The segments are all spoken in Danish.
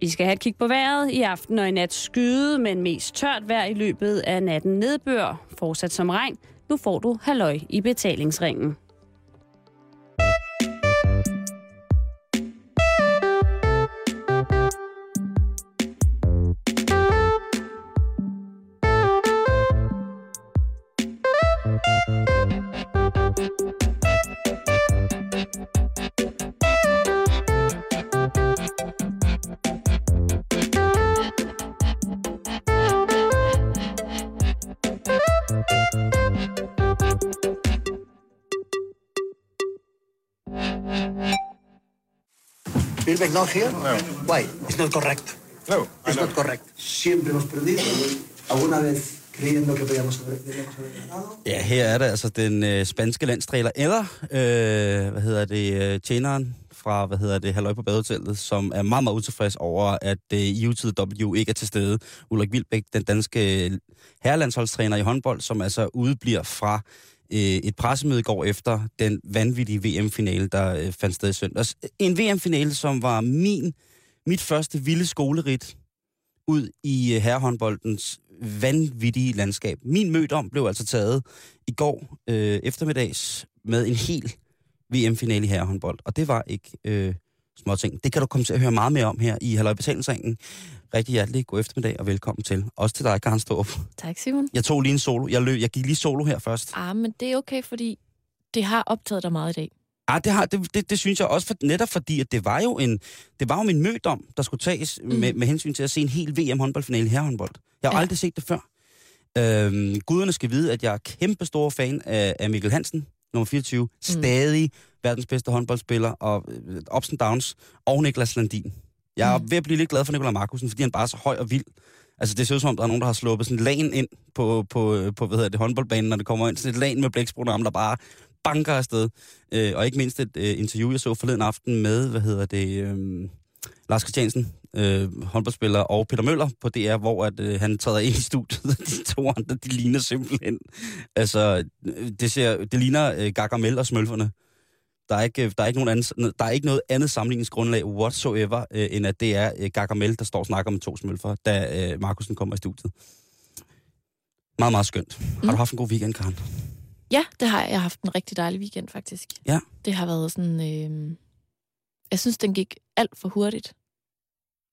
Vi skal have et kig på vejret. I aften og i nat skyde, men mest tørt vejr i løbet af natten nedbør. Fortsat som regn. Nu får du halløj i betalingsringen. Feedback not here? No. Why? It's not correct. No, It's not correct. Siempre hemos perdido. ¿Alguna vez creyendo que podíamos haber? Ja, her er det altså den øh, spanske landstræler, eller, øh, hvad hedder det, øh, tjeneren fra, hvad hedder det, Halløj på Badehotellet, som er meget, meget utilfreds over, at øh, UTW ikke er til stede. Ulrik Vilbæk, den danske øh, herrelandsholdstræner i håndbold, som altså udebliver fra øh, et pressemøde i går efter den vanvittige VM-finale, der øh, fandt sted i søndags. En VM-finale, som var min, mit første vilde skolerit ud i øh, herrehåndboldens vanvittige landskab. Min mødom blev altså taget i går øh, eftermiddags med en hel VM-finale i herrehåndbold, og det var ikke øh, småting. Det kan du komme til at høre meget mere om her i Halløj Betalingsringen. Rigtig hjertelig god eftermiddag og velkommen til. Også til dig, Karen Storp. Tak, Simon. Jeg tog lige en solo. Jeg, løb, jeg gik lige solo her først. Ah, men det er okay, fordi det har optaget dig meget i dag. Ja, det, har, det, det, det synes jeg også, for, netop fordi, at det var jo en, det var jo min mødom, der skulle tages mm. med, med hensyn til at se en hel VM-håndboldfinale i herrehåndbold. Jeg har Ja. aldrig set det før. Øhm, guderne skal vide, at jeg er kæmpe stor fan af, af Mikkel Hansen, nummer 24. Stadig verdens bedste håndboldspiller, og øh, ups and downs, og Niklas Landin. Jeg er Mm. ved at blive lidt glad for Nikolaj Markusen, fordi han bare er så høj og vild. Altså, det ser ud som om, der er nogen, der har sluppet sådan en lagen ind på, på, på hvad hedder det, håndboldbanen, når det kommer ind. Sådan et lagen med blæksprutter der bare banker afsted. Øh, og ikke mindst et øh, interview, jeg så forleden aften med, hvad hedder det, øh, Lars Christiansen, øh, håndboldspiller, og Peter Møller på DR, hvor at, øh, han træder ind i studiet. De to andre, de ligner simpelthen. Altså, øh, det, ser, det ligner øh, Gargamel og Smølferne. Der er, ikke, der, er ikke nogen anden, der er ikke noget andet sammenligningsgrundlag whatsoever, øh, end at det er øh, Gargamel, der står og snakker med to smølfer, da øh, Markusen kommer i studiet. Meget, meget skønt. Mm. Har du haft en god weekend, Karen? Ja, det har jeg. Jeg har haft en rigtig dejlig weekend, faktisk. Ja. Det har været sådan... Øh... Jeg synes, den gik alt for hurtigt.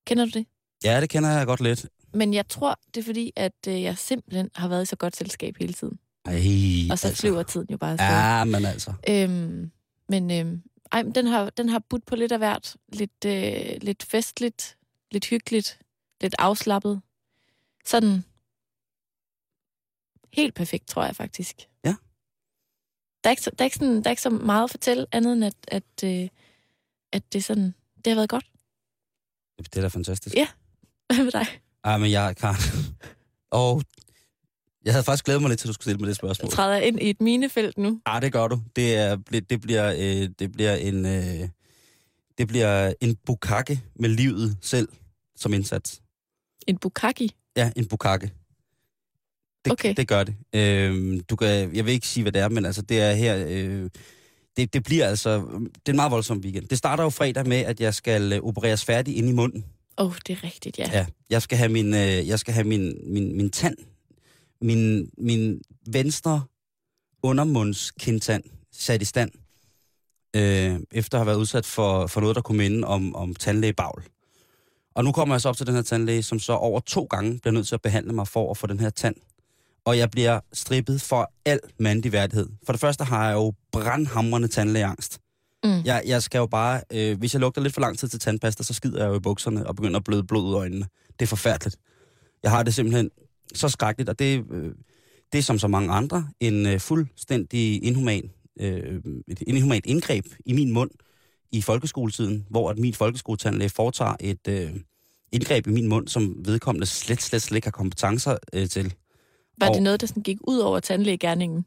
Kender du det? Ja, det kender jeg godt lidt. Men jeg tror, det er fordi, at øh, jeg simpelthen har været i så godt selskab hele tiden. Ej, Og så altså. flyver tiden jo bare afsted. Ja, men altså. Øhm, men øhm, ej, men den, har, den har budt på lidt af hvert. Lidt, øh, lidt festligt, lidt hyggeligt, lidt afslappet. Sådan helt perfekt, tror jeg faktisk. Ja. Der er ikke så, der er ikke sådan, der er ikke så meget at fortælle, andet end at, at, øh, at det, er sådan, det har været godt. Det er da fantastisk. Ja. Hvad med dig? Ej, men jeg, Karen... Og jeg havde faktisk glædet mig lidt til, at du skulle stille mig det spørgsmål. Jeg træder ind i et minefelt nu. Ja, det gør du. Det, er, det, bliver, øh, det bliver en... Øh, det bliver en bukake med livet selv som indsats. En bukaki. Ja, en bukake. Det, Okay. det gør det. Øh, du kan, jeg vil ikke sige, hvad det er, men altså, det er her... Øh, det, det bliver altså... Det er en meget voldsom weekend. Det starter jo fredag med, at jeg skal øh, opereres færdig ind i munden. Åh, oh, det er rigtigt, ja. Ja, jeg skal have min, øh, jeg skal have min, min, min tand, min, min venstre undermundskindtand sat i stand, øh, efter at have været udsat for, for noget, der kunne minde om, om tandlægebagl. Og nu kommer jeg så op til den her tandlæge, som så over to gange bliver nødt til at behandle mig for at få den her tand. Og jeg bliver strippet for al mandig værdighed. For det første har jeg jo brandhamrende tandlægeangst. Mm. Jeg, jeg skal jo bare, øh, hvis jeg lugter lidt for lang tid til tandpasta, så skider jeg jo i bukserne og begynder at bløde blod ud af øjnene. Det er forfærdeligt. Jeg har det simpelthen så skrækkeligt, og det, øh, det er som så mange andre en øh, fuldstændig inhuman, øh, et inhumant indgreb i min mund i folkeskoletiden, hvor at min folkeskoletandlæge foretager et øh, indgreb i min mund, som vedkommende slet, slet, slet ikke har kompetencer øh, til. Var Og- det noget, der sådan gik ud over tandlægegærningen?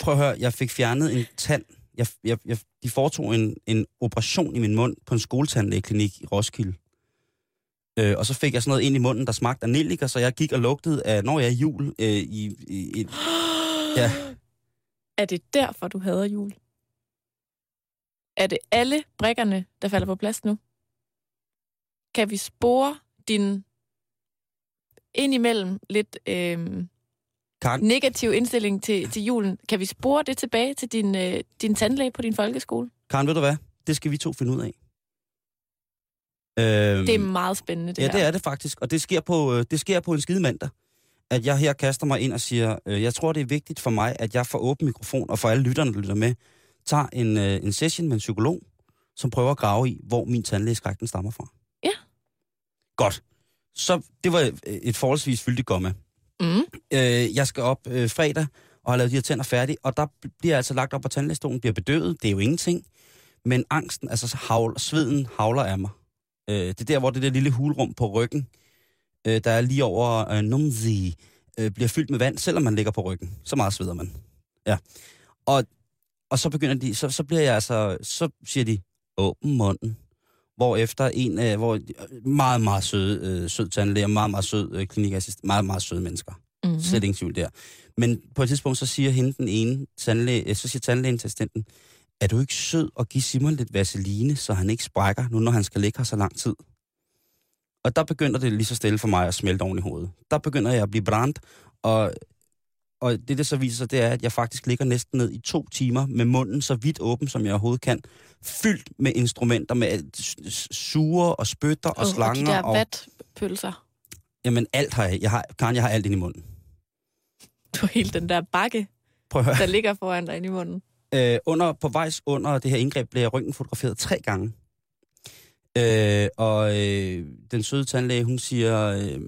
Prøv at høre, jeg fik fjernet en tand. Jeg, jeg, jeg, de foretog en, en operation i min mund på en skoletandlægeklinik i Roskilde. Øh, og så fik jeg sådan noget ind i munden, der smagte af nelliker, så jeg gik og lugtede af, når jeg er jul, øh, i, i, i, Ja. Er det derfor, du hader jul? Er det alle brækkerne, der falder på plads nu? kan vi spore din indimellem lidt øh, Karen, negativ indstilling til, til julen. Kan vi spore det tilbage til din, øh, din tandlæge på din folkeskole? Karen, ved du hvad? Det skal vi to finde ud af. Øhm, Det er meget spændende, det ja, her. det er det faktisk. Og det sker på, øh, det sker på en skide mandag. At jeg her kaster mig ind og siger, øh, jeg tror, det er vigtigt for mig, at jeg får åben mikrofon, og for alle lytterne, der lytter med, tager en, øh, en session med en psykolog, som prøver at grave i, hvor min tandlægeskræk den stammer fra. Ja. Godt. Så det var et forholdsvis fyldigt gomme. Mm. Øh, jeg skal op øh, fredag og har lavet de her tænder færdige, og der bliver altså lagt op på tandlægestolen, bliver bedøvet, det er jo ingenting. Men angsten, altså så havl, sveden havler af mig. Øh, det er der, hvor det der lille hulrum på ryggen, øh, der er lige over øh, numzi, øh, bliver fyldt med vand, selvom man ligger på ryggen. Så meget sveder man. Ja. Og, og så begynder de, så, så bliver jeg altså, så siger de, åbn munden. Hvor efter en, øh, hvor meget, meget sød, øh, sød tandlæge, meget, meget sød øh, klinikassistent, meget, meget søde mennesker. Mm-hmm. Mm. Slet ingen tvivl der. Men på et tidspunkt, så siger hende den ene tandlæge, øh, så siger tandlægen til assistenten, er du ikke sød at give Simon lidt vaseline, så han ikke sprækker, nu når han skal ligge her så lang tid? Og der begynder det lige så stille for mig at smelte oven i hovedet. Der begynder jeg at blive brændt, og, og det, der så viser sig, det er, at jeg faktisk ligger næsten ned i to timer med munden så vidt åben, som jeg overhovedet kan. Fyldt med instrumenter, med alt- s- s- suger og spytter og og, slanger. og de der og, vatpølser. Jamen alt har jeg. jeg har, Karen, jeg har alt ind i munden. Du har hele den der bakke, Prøv at høre. der ligger foran dig inde i munden. Øh, under, på vejs under det her indgreb blev jeg fotograferet tre gange. Øh, og øh, den søde tandlæge, hun siger, øh,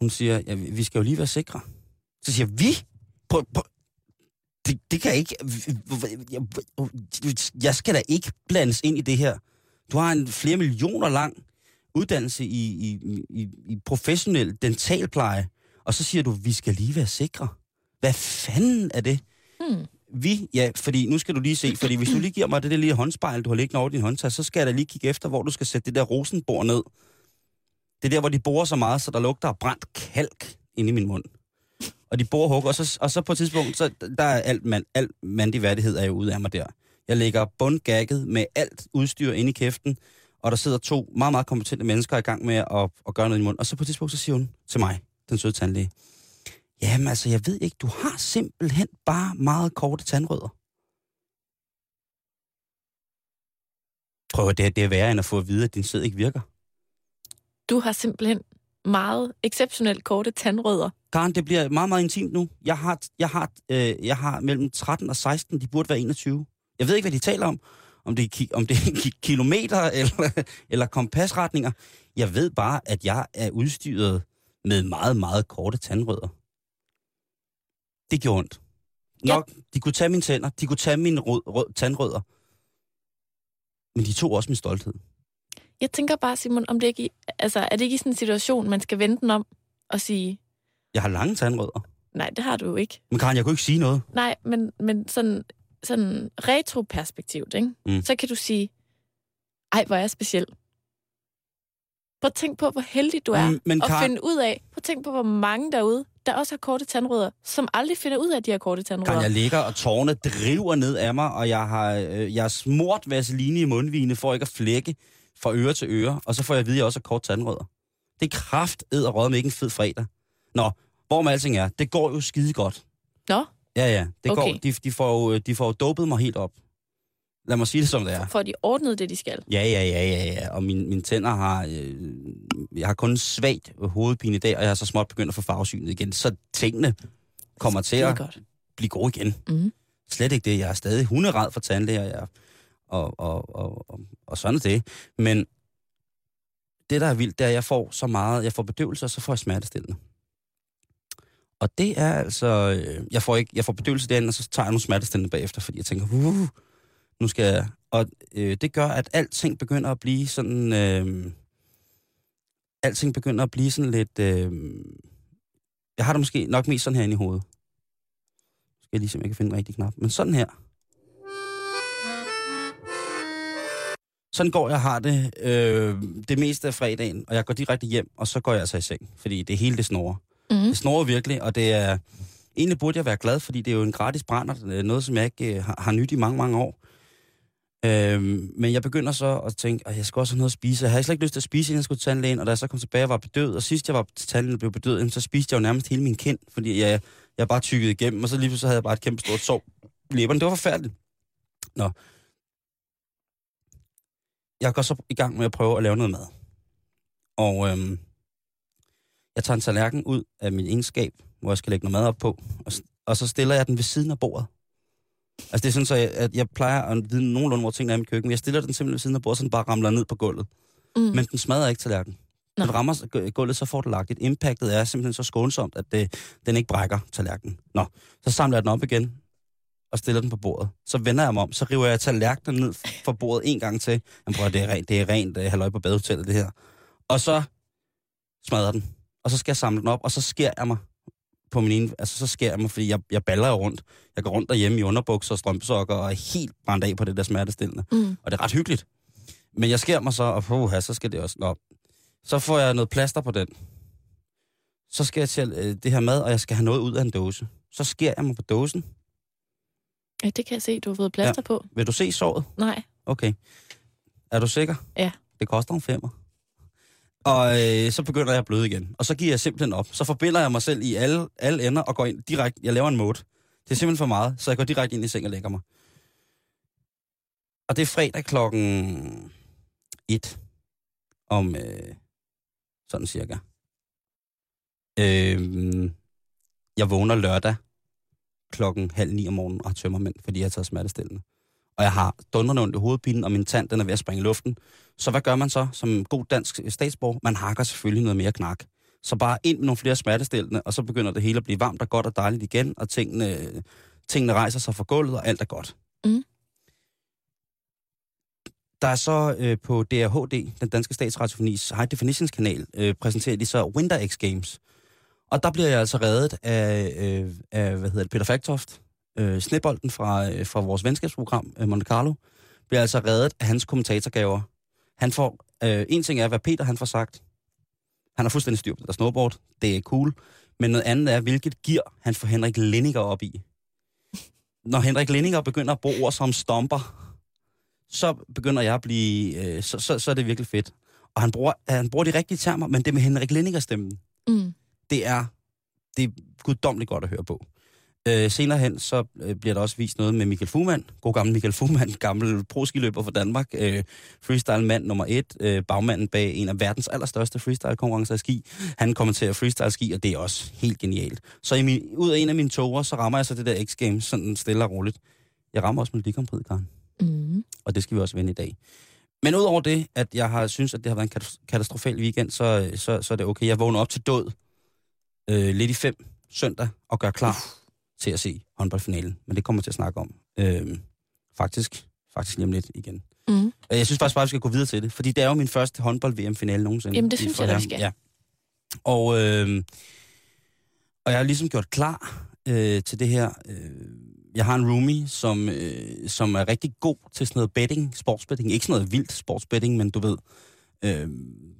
hun siger, ja, vi skal jo lige være sikre. Så siger vi? På, på, Det, det kan ikke... Jeg, jeg skal da ikke blandes ind i det her. Du har en flere millioner lang uddannelse i, i, i, i professionel dentalpleje, og så siger du, vi skal lige være sikre. Hvad fanden er det? Hmm. Vi, ja, fordi nu skal du lige se, fordi hvis du lige giver mig det der lille håndspejl, du har liggende over din håndtag, så skal jeg da lige kigge efter, hvor du skal sætte det der rosenbord ned. Det er der, hvor de borer så meget, så der lugter af brændt kalk inde i min mund. Og de borer hugger, og så, og så på et tidspunkt, så der er alt, mand, alt mandig værdighed er jo ude af mig der. Jeg ligger bundgagget med alt udstyr inde i kæften, og der sidder to meget, meget kompetente mennesker i gang med at, at gøre noget i munden. Og så på et tidspunkt, så siger hun til mig, den søde tandlæge, Jamen altså, jeg ved ikke, du har simpelthen bare meget korte tandrødder. Prøv at det, det er værre end at få at vide, at din sæd ikke virker. Du har simpelthen meget exceptionelt korte tandrødder. Karen, det bliver meget, meget intimt nu. Jeg har, jeg har, øh, jeg har mellem 13 og 16, de burde være 21. Jeg ved ikke, hvad de taler om. Om det er, ki- om det er ki- kilometer eller, eller kompasretninger. Jeg ved bare, at jeg er udstyret med meget, meget korte tandrødder. Det gjorde ondt. Ja. Nok, de kunne tage mine tænder, de kunne tage mine rød, rød, tandrødder. Men de tog også min stolthed. Jeg tænker bare, Simon, om det ikke, altså, er det ikke i sådan en situation, man skal vente den om og sige, Jeg har lange tandrødder. nej, det har du jo ikke. Men Karen, jeg kunne ikke sige noget. Nej, men, men sådan, sådan retroperspektivt, ikke? Mm. så kan du sige, ej, hvor er jeg speciel. Prøv at tænk på, hvor heldig du er. Mm, men og Karen- finde ud af, prøv at tænk på, hvor mange derude, der også har korte tandrødder, som aldrig finder ud af, at de har korte tandrødder. Karen, jeg ligger, og tårne driver ned af mig, og jeg har, øh, jeg har smurt vaseline i mundvigene for ikke at flække fra øre til øre, og så får jeg at vide, at jeg også har kort tandrødder. Det er kraft ed og med ikke en fed fredag. Nå, hvor med alting er, det går jo skide godt. Nå, Ja, ja, det Okay. går, de, de, får jo, de får jo dopet mig helt op. Lad mig sige det, som det er. får de ordnet det, de skal. Ja, ja, ja, ja, ja. Og mine, mine tænder har... Øh, jeg har kun svagt hovedpine i dag, og jeg har så småt begyndt at få farvesynet igen. Så tingene kommer til at godt. blive gode igen. Mhm. Slet ikke det. Jeg er stadig hunderad for tandlæger, jeg, og, og, og, og, og sådan er det. Men det, der er vildt, det er, at jeg får så meget... Jeg får bedøvelse, og så får jeg smertestillende. Og det er altså... Øh, jeg, får ikke, jeg får bedøvelse derinde, og så tager jeg nogle smertestillende bagefter, fordi jeg tænker, uh, nu skal jeg... Og øh, det gør, at alting begynder at blive sådan... Øh, alting begynder at blive sådan lidt... Øh, jeg har det måske nok mest sådan her inde i hovedet. Skal jeg lige se, om jeg kan finde den rigtige knap. Men sådan her. Sådan går jeg har det øh, det meste af fredagen, og jeg går direkte hjem, og så går jeg altså i seng, fordi det hele det snorer. Mm. Det snorer virkelig, og det er... Egentlig burde jeg være glad, fordi det er jo en gratis brænder, noget som jeg ikke øh, har, har nyt i mange, mange år. Øhm, men jeg begynder så at tænke, at jeg skal også have noget at spise. Jeg havde slet ikke lyst til at spise, inden jeg skulle til tandlægen, og da jeg så kom tilbage og var bedøvet, og sidst jeg var til tandlægen og blev bedøvet, så spiste jeg jo nærmest hele min kind, fordi jeg, jeg bare tykkede igennem, og så lige pludselig havde jeg bare et kæmpe stort sov i læberne. Det var forfærdeligt. Nå. Jeg går så i gang med at prøve at lave noget mad. Og øhm, jeg tager en tallerken ud af min egenskab, hvor jeg skal lægge noget mad op på, og, og så stiller jeg den ved siden af bordet. Altså det er sådan, så jeg, at jeg plejer at vide nogenlunde, hvor tingene er i mit køkken, men jeg stiller den simpelthen ved siden af bordet, så den bare ramler ned på gulvet. Mm. Men den smadrer ikke tallerkenen. Nå. Den rammer gu- gulvet, så får det lagt et. Impactet er simpelthen så skånsomt, at det, den ikke brækker tallerkenen. Nå, så samler jeg den op igen og stiller den på bordet. Så vender jeg mig om, så river jeg tallerkenen ned fra bordet en gang til. Jamen prøv det er rent, det er rent uh, halløj på badehotellet, det her. Og så smadrer den. Og så skal jeg samle den op, og så skærer jeg mig på min ene, altså så skærer jeg mig, fordi jeg, jeg baller jo rundt. Jeg går rundt derhjemme i underbukser og strømpesokker og er helt brændt af på det der smertestillende. Mm. Og det er ret hyggeligt. Men jeg skærer mig så, og puha, så skal det også... Nå. Så får jeg noget plaster på den. Så skal jeg til øh, det her mad, og jeg skal have noget ud af en dåse. Så skærer jeg mig på dåsen. Ja, det kan jeg se, du har fået plaster ja. på. Vil du se såret? Nej. Okay. Er du sikker? Ja. Det koster en femmer. Og øh, så begynder jeg at bløde igen. Og så giver jeg simpelthen op. Så forbinder jeg mig selv i alle, alle ender og går ind direkte. Jeg laver en mode. Det er simpelthen for meget, så jeg går direkte ind i seng og lægger mig. Og det er fredag klokken 1 om øh, sådan cirka. Øh, jeg vågner lørdag klokken halv ni om morgenen og har tømmermænd, fordi jeg har taget smertestillende. Og jeg har dundrende ondt i hovedpinen, og min tand den er ved at springe i luften. Så hvad gør man så som god dansk statsborger? Man hakker selvfølgelig noget mere knak. Så bare ind med nogle flere smertestillende, og så begynder det hele at blive varmt og godt og dejligt igen, og tingene, tingene rejser sig fra gulvet, og alt er godt. Mm. Der er så øh, på DRHD, den danske statsradiofonis High Definitions kanal, øh, præsenteret de så Winter X Games. Og der bliver jeg altså reddet af, øh, af hvad hedder det, Peter Faktoft, øh, snebolden fra, øh, fra vores venskabsprogram, øh, Monte Carlo, bliver altså reddet af hans kommentatorgaver. Han får, øh, en ting er, hvad Peter han får sagt. Han har fuldstændig styr på det der snowboard. Det er cool. Men noget andet er, hvilket gear han får Henrik Lenniger op i. Når Henrik Lenniger begynder at bruge ord som stomper, så begynder jeg at blive, øh, så, så, så er det virkelig fedt. Og han bruger, han bruger de rigtige termer, men det med Henrik Lenniger stemmen, Mm. det er, det er guddommeligt godt at høre på. Øh, senere hen, så øh, bliver der også vist noget med Michael Fuhrmann. God gammel Michael Fuhrmann, gammel proskiløber for Danmark. Øh, freestyle-mand nummer et. Øh, bagmanden bag en af verdens allerstørste freestyle-konkurrencer i ski. Han kommenterer freestyle-ski, og det er også helt genialt. Så i min, ud af en af mine toger, så rammer jeg så det der X-Games sådan stille og roligt. Jeg rammer også Melodi Grand Prix, Karen. Mm. Og det skal vi også vinde i dag. Men udover det, at jeg har synes, at det har været en katas- katastrofal weekend, så, så, så er det okay. Jeg vågner op til død øh, lidt i fem søndag og gør klar til at se håndboldfinalen. Men det kommer til at snakke om. Øh, faktisk, faktisk lige om lidt igen. Mm. Jeg synes faktisk bare, vi skal gå videre til det, fordi det er jo min første håndbold-VM-finale nogensinde. Jamen, det synes jeg da, vi skal. Ja. Og, øh, og jeg har ligesom gjort klar øh, til det her. Øh, jeg har en roomie, som, øh, som er rigtig god til sådan noget betting, sportsbetting. Ikke sådan noget vildt sportsbetting, men du ved, øh,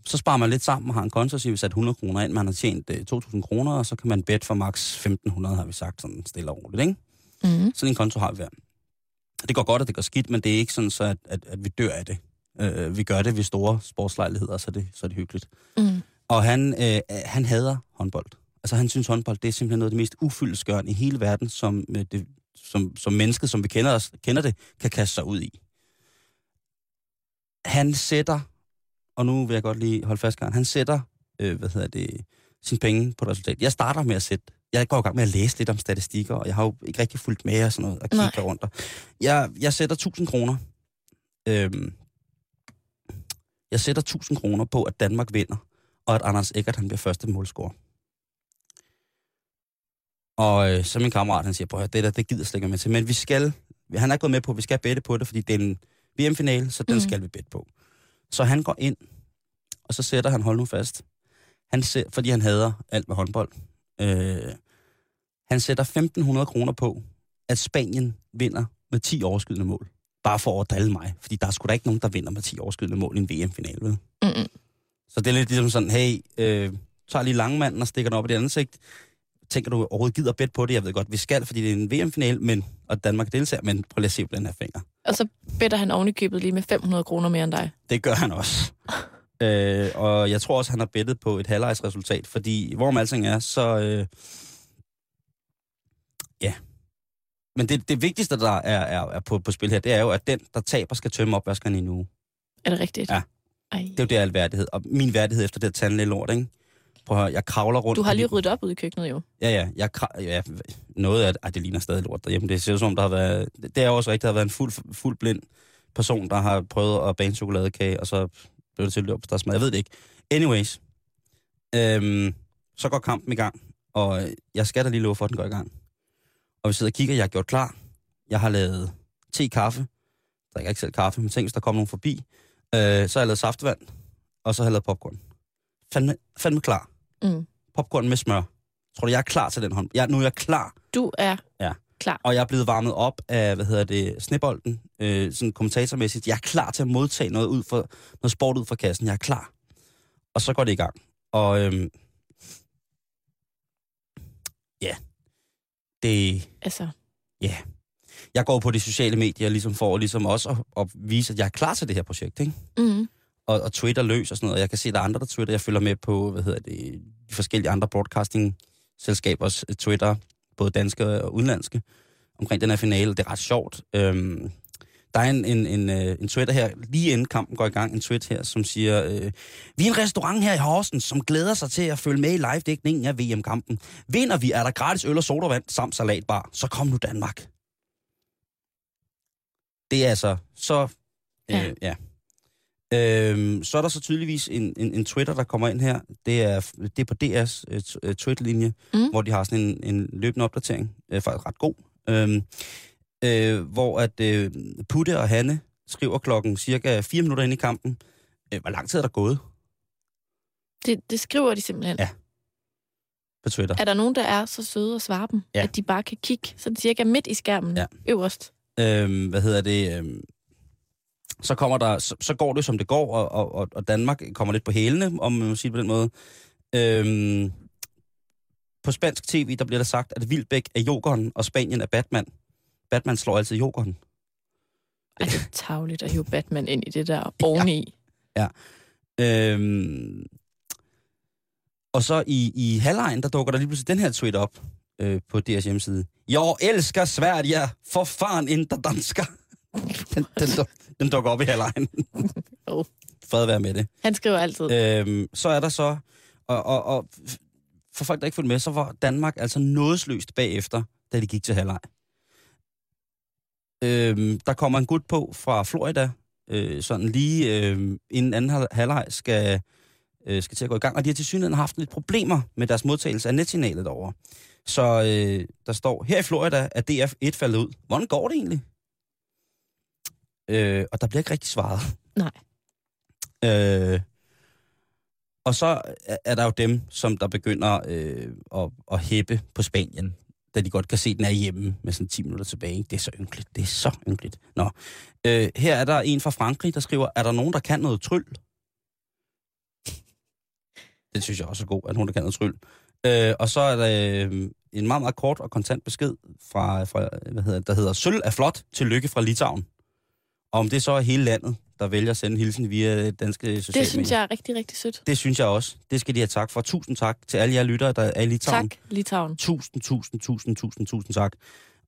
så sparer man lidt sammen og har en konto, så vi sat 100 kroner ind, man har tjent øh, 2.000 kroner, og så kan man bet for maks 1.500, har vi sagt sådan stille og roligt, ikke? Mm. Sådan en konto har vi hver. Det går godt, og det går skidt, men det er ikke sådan, så at, at, at vi dør af det. Øh, vi gør det ved store sportslejligheder, så er det, så er det hyggeligt. Mm. Og han, øh, han hader håndbold. Altså han synes håndbold, det er simpelthen noget af det mest ufyldesgørende i hele verden, som, øh, det, som, som mennesket, som vi kender, os, kender det, kan kaste sig ud i. Han sætter, og nu vil jeg godt lige holde fast, Karen, han sætter, øh, hvad hedder det, sine penge på et resultat. Jeg starter med at sætte, jeg går i gang med at læse lidt om statistikker, og jeg har jo ikke rigtig fulgt med og sådan noget, og Nej. kigger rundt. Jeg, jeg sætter 1000 kroner. Øhm, jeg sætter 1000 kroner på, at Danmark vinder, og at Anders Eckert, han bliver første målscorer. Og øh, så min kammerat, han siger, på det der, det gider slet ikke med til. Men vi skal, han er gået med på, at vi skal bette på det, fordi det er en VM-finale, så den Mhm. skal vi bette på. Så han går ind, og så sætter han, hold nu fast, han sæ, fordi han hader alt med håndbold. Øh, han sætter 1.500 kroner på, at Spanien vinder med 10 overskydende mål. Bare for at drille mig, fordi der er sgu da ikke nogen, der vinder med 10 overskydende mål i en VM-finale, vel? Mm. Så det er lidt ligesom sådan, hey, øh, tager lige langmanden og stikker den op i det ansigt. Tænker du overhovedet gider bet på det? Jeg ved godt, vi skal, fordi det er en VM-final, men, og Danmark deltager, men prøv lige at se på den her finger. Og så better han oven i købet lige med 500 kroner mere end dig. Det gør han også. øh, og jeg tror også, han har bettet på et halvlejsresultat, fordi hvorom alting er, så... Øh, ja. Men det, det vigtigste, der er, er, er på, på spil her, det er jo, at den, der taber, skal tømme opvaskeren i en uge. Er det rigtigt? Ja. Ej. Det er jo det, al værdighed. Og min værdighed efter det tandlæge lort, ikke? Prøv at høre, jeg kravler rundt... Du har lige de- ryddet op ude i køkkenet jo. Ja, ja. Jeg, ja noget af det, ej, det ligner stadig lort derhjemme. Det ser ud som, der har været... Det er også rigtigt, der har været en fuld, fuld blind person, der har prøvet at bage en chokoladekage, og så blev det til løb på Jeg ved det ikke. Anyways. Øhm, så går kampen i gang, og jeg skal da lige love for, at den går i gang. Og vi sidder og kigger, jeg har gjort klar. Jeg har lavet te, kaffe. Jeg drikker ikke selv kaffe, men tænk, hvis der kommer nogen forbi. Øh, så har jeg lavet saftvand, og så har jeg lavet popcorn. Fandme, fandme klar. Mm. Popcorn med smør. Tror du, jeg er klar til den hånd? Jeg, nu er jeg klar, Du er Ja. klar. og jeg er blevet varmet op af, hvad hedder det, snebolden, øh, sådan kommentatormæssigt. Jeg er klar til at modtage noget, ud for, noget sport ud fra kassen. Jeg er klar. Og så går det i gang. Og øhm, ja, det, Altså, ja. Jeg går på de sociale medier ligesom for ligesom også at, at vise, at jeg er klar til det her projekt, ikke? mm. Og, og Twitter løs og sådan noget. Og jeg kan se, at der er andre, der Twitter. Jeg følger med på, hvad hedder det, de forskellige andre broadcasting-selskabers øh, Twitter, både danske og udenlandske, omkring den her finale. Det er ret sjovt. Øhm, der er en, en, en, øh, en Twitter her, lige inden kampen går i gang, en tweet her, som siger, øh, vi er en restaurant her i Horsens, som glæder sig til at følge med i live-dækningen af VM-kampen. Vinder vi, er der gratis øl og sodavand samt salatbar. Så kom nu Danmark. Det er altså så... Ja. Øh, ja. Øhm, så er der så tydeligvis en, en, en Twitter, der kommer ind her. Det er, det er på DR's øh, øh, Twitter-linje, mm. hvor de har sådan en, en løbende opdatering. Øh, faktisk ret god. Øhm, øh, hvor at øh, Putte og Hanne skriver klokken cirka 4 minutter ind i kampen. Øh, hvor lang tid er der gået det, det skriver de simpelthen. Ja. på Twitter? Er der nogen, der er så søde at svare dem, Ja. at de bare kan kigge sådan cirka midt i skærmen Ja. øverst? Øhm, hvad hedder det? Øhm, så, kommer der, så, så går det, som det går, og, og- og, Danmark kommer lidt på hælene, om man må sige det på den måde. Øhm, på spansk tv, der bliver der sagt, at Vildbæk er jokeren, og Spanien er Batman. Batman slår altid jokeren. Ej, det er tavligt at hive Batman ind i det der oveni. Øhm, og så i, i halvlejen, der dukker der lige pludselig den her tweet op øh, på deres hjemmeside. Jeg elsker Sverige, for fan inte dansker. Den, den, den dukker op i halvlejen. Oh. Fred være med det. Han skriver altid. Øhm, så er der så, og, og, og for folk, der ikke fulgte med, så var Danmark altså nådesløst bagefter, da de gik til halvleg. Øhm, der kommer en gut på fra Florida, øh, sådan lige øh, inden anden hal- halvleg skal, øh, skal til at gå i gang, og de har til synligheden haft lidt problemer med deres modtagelse af netsignalet derovre. Så øh, der står, her i Florida er DF1 faldet ud. Hvordan går det egentlig? Øh, og der bliver ikke rigtig svaret. Nej. Øh, og så er- er der jo dem, som der begynder øh, at, at hæppe på Spanien, da de godt kan se, at den er hjemme med sådan 10 minutter tilbage. ikke? Det er så ynkeligt. Det er så ynkeligt. Nå. Øh, her er der en fra Frankrig, der skriver, er der nogen, der kan noget tryl? Det synes jeg også er god, at nogen, der kan noget tryl. Øh, og så er der øh, en meget, meget kort og kontant besked fra, fra hvad hedder, der hedder Sølv er flot til lykke fra Litauen. Og om det så er hele landet, der vælger at sende hilsen via danske sociale Det synes medier. jeg er rigtig, rigtig sødt. Det synes jeg også. Det skal de have tak for. Tusind tak til alle jer lyttere, der er i Litauen. Tak, Litauen. Tusind, tusind, tusind, tusind, tusind tak.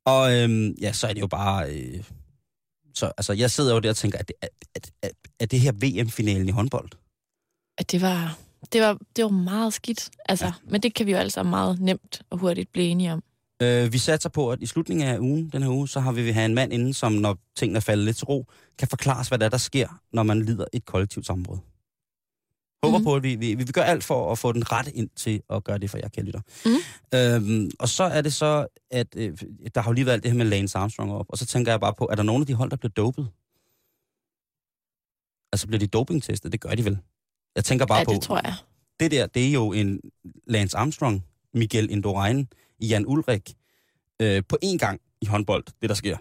Og øhm, ja, så er det jo bare... Øh, så, altså, jeg sidder jo der og tænker, at det, at, at, at, at det her VM-finalen i håndbold? At det var, det var, det var meget skidt. Altså, ja. Men det kan vi jo altså meget nemt og hurtigt blive enige om. Øh, vi satser på, at i slutningen af ugen, den her uge, så har vi vil have en mand inden, som når tingene er faldet lidt til ro, kan forklare os, hvad der, er, der sker, når man lider et kollektivt sammenbrud. Håber mm. på, at vi, vi, vi vil gøre alt for at få den ret ind til at gøre det for jer, kære lytter. Mhm. Øhm, og så er det så, at øh, der har jo lige været alt det her med Lance Armstrong op, og så tænker jeg bare på, er der nogen af de hold, der bliver dopet? Altså bliver de dopingtestet? Det gør de vel. Jeg tænker bare Ja, på, det tror jeg. det der, det er jo en Lance Armstrong, Miguel Indurain, Jan Ulrik, øh, på én gang i håndbold, det der sker.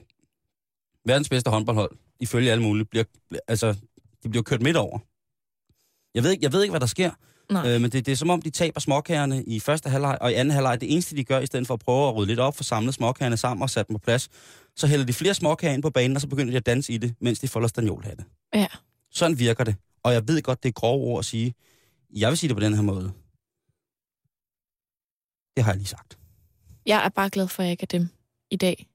Verdens bedste håndboldhold, ifølge alle mulige, bliver, altså, de bliver kørt midt over. Jeg ved ikke, jeg ved ikke hvad der sker, Nej. øh, men det, det er som om, de taber småkagerne i første halvleg, og i anden halvleg, det eneste, de gør, i stedet for at prøve at rydde lidt op, for samle småkagerne sammen og sætte dem på plads, så hælder de flere småkager ind på banen, og så begynder de at danse i det, mens de folder stanjolhatte. Ja. Sådan virker det. Og jeg ved godt, det er grove ord at sige. Jeg vil sige det på den her måde. Det har jeg lige sagt. Jeg er bare glad for, at jeg ikke er dem i dag.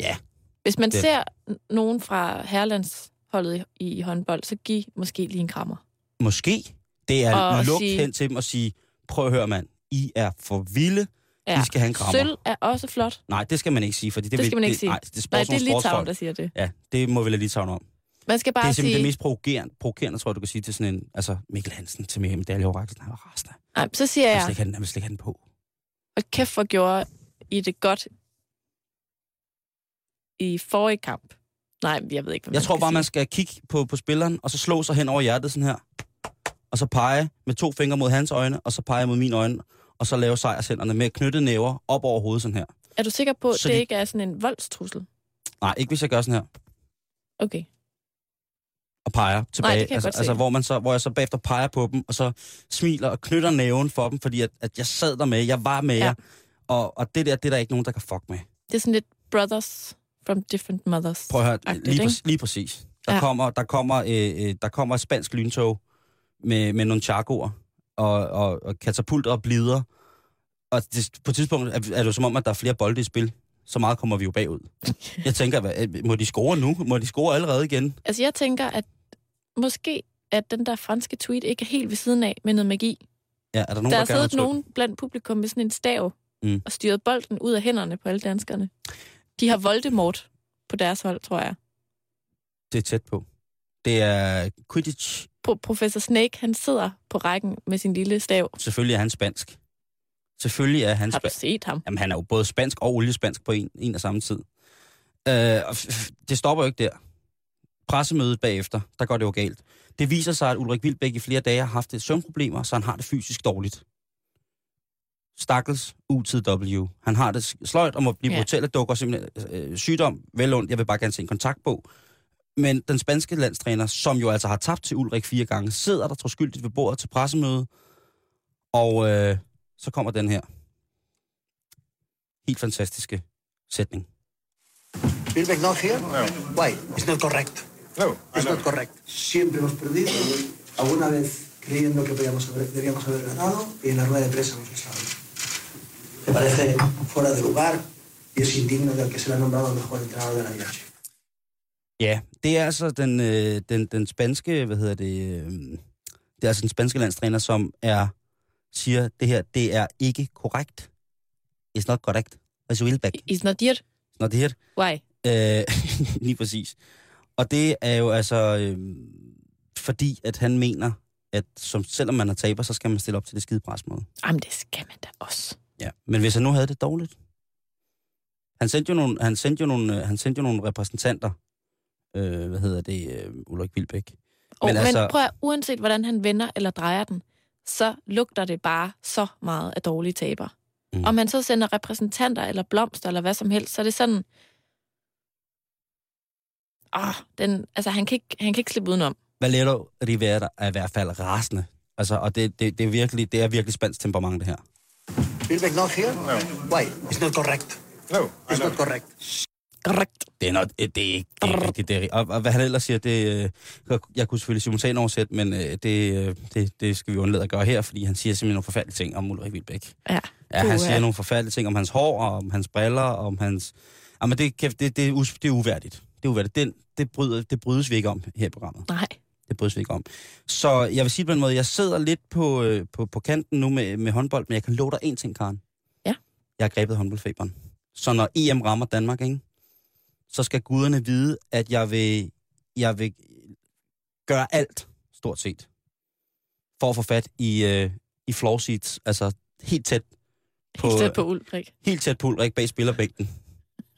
Ja. Hvis man Det- ser nogen fra herlandsholdet i, i håndbold, så giv måske lige en krammer. Måske. Det er Og lukke sige- hen til dem og sige, prøv at høre mand, I er for vilde. Ja. I skal have en krammer. Sølv er også flot. Nej, det skal man ikke sige, fordi det, Det vil- skal man ikke det, sige. Nej, det er Nej, det er Litauen, der siger det. Ja, det må vi lade Litauen om. Man skal Det er bare simpelthen sige... det mest provokerende, provokerende, tror jeg, du kan sige til sådan en, altså Mikkel Hansen til med medaljeoverrækkelsen. Han var rasende. Nej, så siger Jeg jeg vil slet ikke have den på. Og kæft hvor gjorde I det godt i forrige kamp. Nej, jeg ved ikke, hvad Jeg tror bare, sige. man skal kigge på, på spilleren, og så slå sig hen over hjertet sådan her. Og så pege med to fingre mod hans øjne, og så pege mod mine øjne, og så lave sejrshænderne med knyttede næver op over hovedet sådan her. Er du sikker på, at det de- ikke er sådan en voldstrussel? Nej, ikke hvis jeg gør sådan her. Okay. Og peger tilbage. jeg altså, altså, hvor, man så, hvor jeg så bagefter peger på dem, og så smiler og knytter næven for dem, fordi at, at jeg sad der med, jeg var med Ja. jer. Og, og det der, det er der ikke nogen, der kan fuck med. Det er sådan lidt brothers from different mothers. Prøv at høre, Agtigt, lige, ikke? præ- lige præcis. Der, Ja. ja. kommer, der, kommer, øh, øh, der kommer et spansk lyntog med, med nogle chargoer og, og, og katapulter og blider. Og det, på et tidspunkt er, er det jo som om, at der er flere bolde i spil. Så meget kommer vi jo bagud. Jeg tænker, hvad, øh, må de score nu? Må de score allerede igen? Altså, jeg tænker, at måske at den der franske tweet ikke er helt ved siden af med noget magi. Ja, er der nogen, Der der, er siddet nogen blandt publikum med sådan en stav Mm. og styret bolden ud af hænderne på alle danskerne. De har Voldemort på deres hold, tror jeg. Det er tæt på. Det er Quidditch. Pro- Professor Snake, han sidder på rækken med sin lille stav. Selvfølgelig er han spansk. Selvfølgelig er han Har du set ham? Jamen, han er jo både spansk og oliespansk på en, en og samme tid. Øh, og det stopper jo ikke der. Pressemødet bagefter, der går det jo galt. Det viser sig, at Ulrik Vilbæk i flere dage har haft et søvnproblemer, så han har det fysisk dårligt. Stakkels UTW. Han har det sløjt og må blive Ja. ja. brutalt dukker simpelthen øh, sygdom, vel ondt. Jeg vil bare gerne se en kontaktbog. Men den spanske landstræner, som jo altså har tabt til Ulrik fire gange, sidder der troskyldigt ved bordet til pressemøde. Og øh, så kommer den her helt fantastiske sætning. Wilbeck not here? No. Why? It's not correct. No, It's not correct. Siempre hemos perdido, alguna vez creyendo que podíamos haber, debíamos haber ganado y en la rueda de prensa hemos estado. Me parece fuera de lugar y es indigno del que se le ha nombrado el mejor entrenador de la IH. Ja, det er altså den, øh, den, den spanske, hvad hedder det, øh, det er altså den spanske landstræner, som er, siger, det her, det er ikke korrekt. It's not correct. As Wilbeck. Is not here. It's not here. Why? Øh, lige præcis. Og det er jo altså, øh, fordi at han mener, at som, selvom man er taber, så skal man stille op til det skide presmøde. Jamen, det skal man da også. Ja. Men hvis han nu havde det dårligt. Han sendte jo nogle, han sendte jo nogle, øh, han sendte jo nogle repræsentanter, øh, hvad hedder det, øh, Ulrik Vilbæk. Og, men, Men altså... prøv at, uanset hvordan han vender eller drejer den, så lugter det bare så meget af dårlige taber. Mm. Om han så sender repræsentanter eller blomster eller hvad som helst, så er det sådan... Ah, den, altså, han kan, ikke, han kan ikke slippe udenom. Valero Rivera er i hvert fald rasende. Altså, og det, det, det, er virkelig, det er virkelig spansk temperament, det her. Wilbeck not here? No. Why? It's not correct. No, It's not correct. Korrekt. Det er, not, det er ikke det er rigtigt. Det er, og, og hvad han ellers siger, det, øh, jeg kunne selvfølgelig simultan oversætte, men øh, det, øh, det, det skal vi undlade at gøre her, fordi han siger simpelthen nogle forfærdelige ting om Ulrik Vilbæk. Ja. Ja, han siger nogle forfærdelige ting om hans hår, og om hans briller, og om hans... Jamen, det, kan- det, det, er, det er uværdigt. Det er uværdigt. Den, det, bryder, det brydes vi ikke om her i programmet. Nej. Det brydes vi ikke om. Så jeg vil sige på den måde, jeg sidder lidt på, øh, på, på kanten nu med, med håndbold, men jeg kan love dig én ting, Karen. Ja. Jeg har grebet håndboldfeberen. Så når EM rammer Danmark, ikke, så skal guderne vide, at jeg vil, jeg vil gøre alt, stort set, for at få fat i, øh, i floor seats, altså helt tæt på, Helt tæt på Ulrik. helt tæt på Ulrik bag spillerbænken.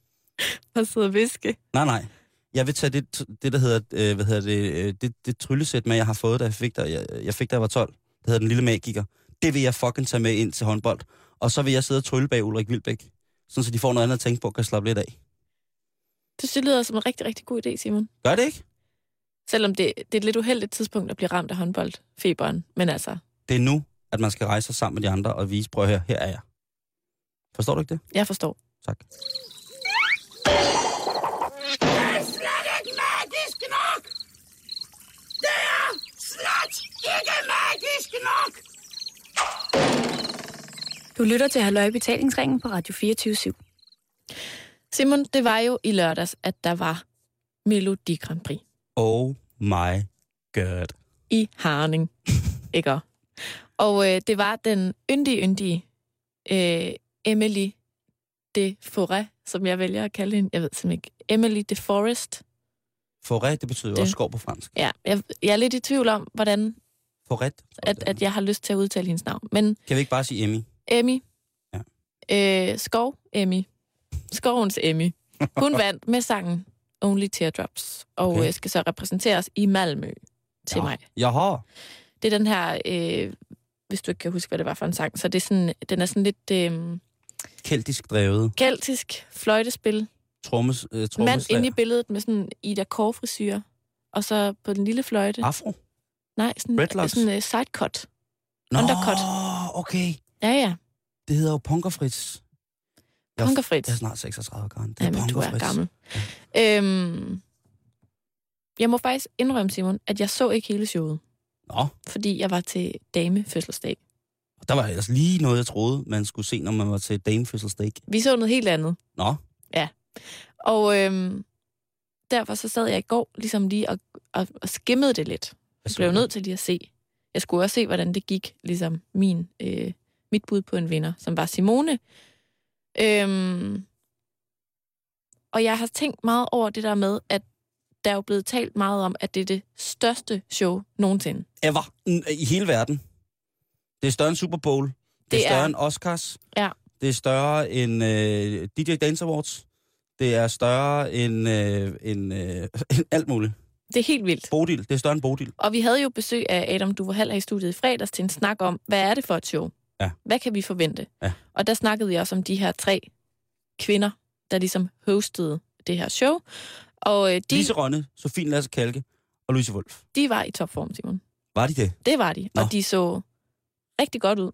Og sidde og viske. Nej, nej. Jeg vil tage det, det der hedder, øh, hvad hedder det, øh, det, det tryllesæt med, jeg har fået, da jeg fik, der, jeg, jeg fik, da jeg var 12. Det hedder Den Lille Magiker. Det vil jeg fucking tage med ind til håndbold. Og så vil jeg sidde og trylle bag Ulrik Vilbæk. Sådan så de får noget andet at tænke på og kan slappe lidt af. Det synes jeg lyder som en rigtig, rigtig god idé, Simon. Gør det ikke? Selvom det, det er et lidt uheldigt tidspunkt at blive ramt af håndboldfeberen. Men altså, Det er nu, at man skal rejse sig sammen med de andre og vise, prøv her, her er jeg. Forstår du ikke det? jeg forstår. Tak. Du lytter til Halløj Betalingsringen på Radio 24 /7. Simon, det var jo i lørdags, at der var Melodi Grand Prix Oh my god. i Harning. Ikke? Og øh, det var den yndige, yndige øh, Emily de Forêt, som jeg vælger at kalde hende. Jeg ved simpelthen ikke. Emily de Forest. Forret, det betyder Det- også skov på fransk. Ja, jeg, jeg er lidt i tvivl om, hvordan Forret. at, at jeg har lyst til at udtale hendes navn. Men Kan vi ikke bare sige Emmy? Emmy, Ja. øh, Skov Emmy, Skovens Emmy, hun vandt med sangen Only Teardrops, og Okay. okay. skal så repræsenteres i Malmø til ja. mig. Jaha. Det er den her, øh, hvis du ikke kan huske, hvad det var for en sang, så det er sådan, den er sådan lidt øh, Keltisk drevet. keltisk fløjtespil. Trommes, øh, Mand inde i billedet med sådan Ida Kåre-frisyr, og så på den lille fløjte. Afro? Nej, sådan, Dreadlocks? sådan uh, sidecut. Nå, Undercut. okay. Ja, ja. Det hedder jo Punkerfritz. Jeg er- Punkerfritz. Jeg er snart 36 år gammel. Det er Jamen, du er gammel. Øhm, jeg må faktisk indrømme, Simon, at jeg så ikke hele showet, Nå, fordi jeg var til damefødselsdag. der var ellers lige noget, jeg troede, man skulle se, når man var til damefødselsdag. Vi så noget helt andet. Nå, Og øhm, derfor så sad jeg i går ligesom lige og, og, og skimmede det lidt. Jeg blev nødt til lige at se. Jeg skulle også se, hvordan det gik, ligesom min, øh, mit bud på en vinder, som var Simone. Øhm, og jeg har tænkt meget over det der med, at der er jo blevet talt meget om, at det er det største show nogensinde. Ever. I hele verden. Det er større end Super Bowl. Det, det er større er- end Oscars. Ja. Det er større end øh, DJ Dance Awards. Det er større end, øh, end, øh, end alt muligt. Det er helt vildt. Bodil. Det er større end Bodil. Og vi havde jo besøg af Adam Duverhall her i studiet i fredags til en snak om, hvad er det for et show? Ja. Hvad kan vi forvente? Ja. Og der snakkede vi også om de her tre kvinder, der ligesom hostede det her show. Og øh, de, Lise Rønne, Sofie Lasse Kalke og Louise Wolf. de var i topform, Simon. Var de det? Det var de. Nå. Og de så rigtig godt ud.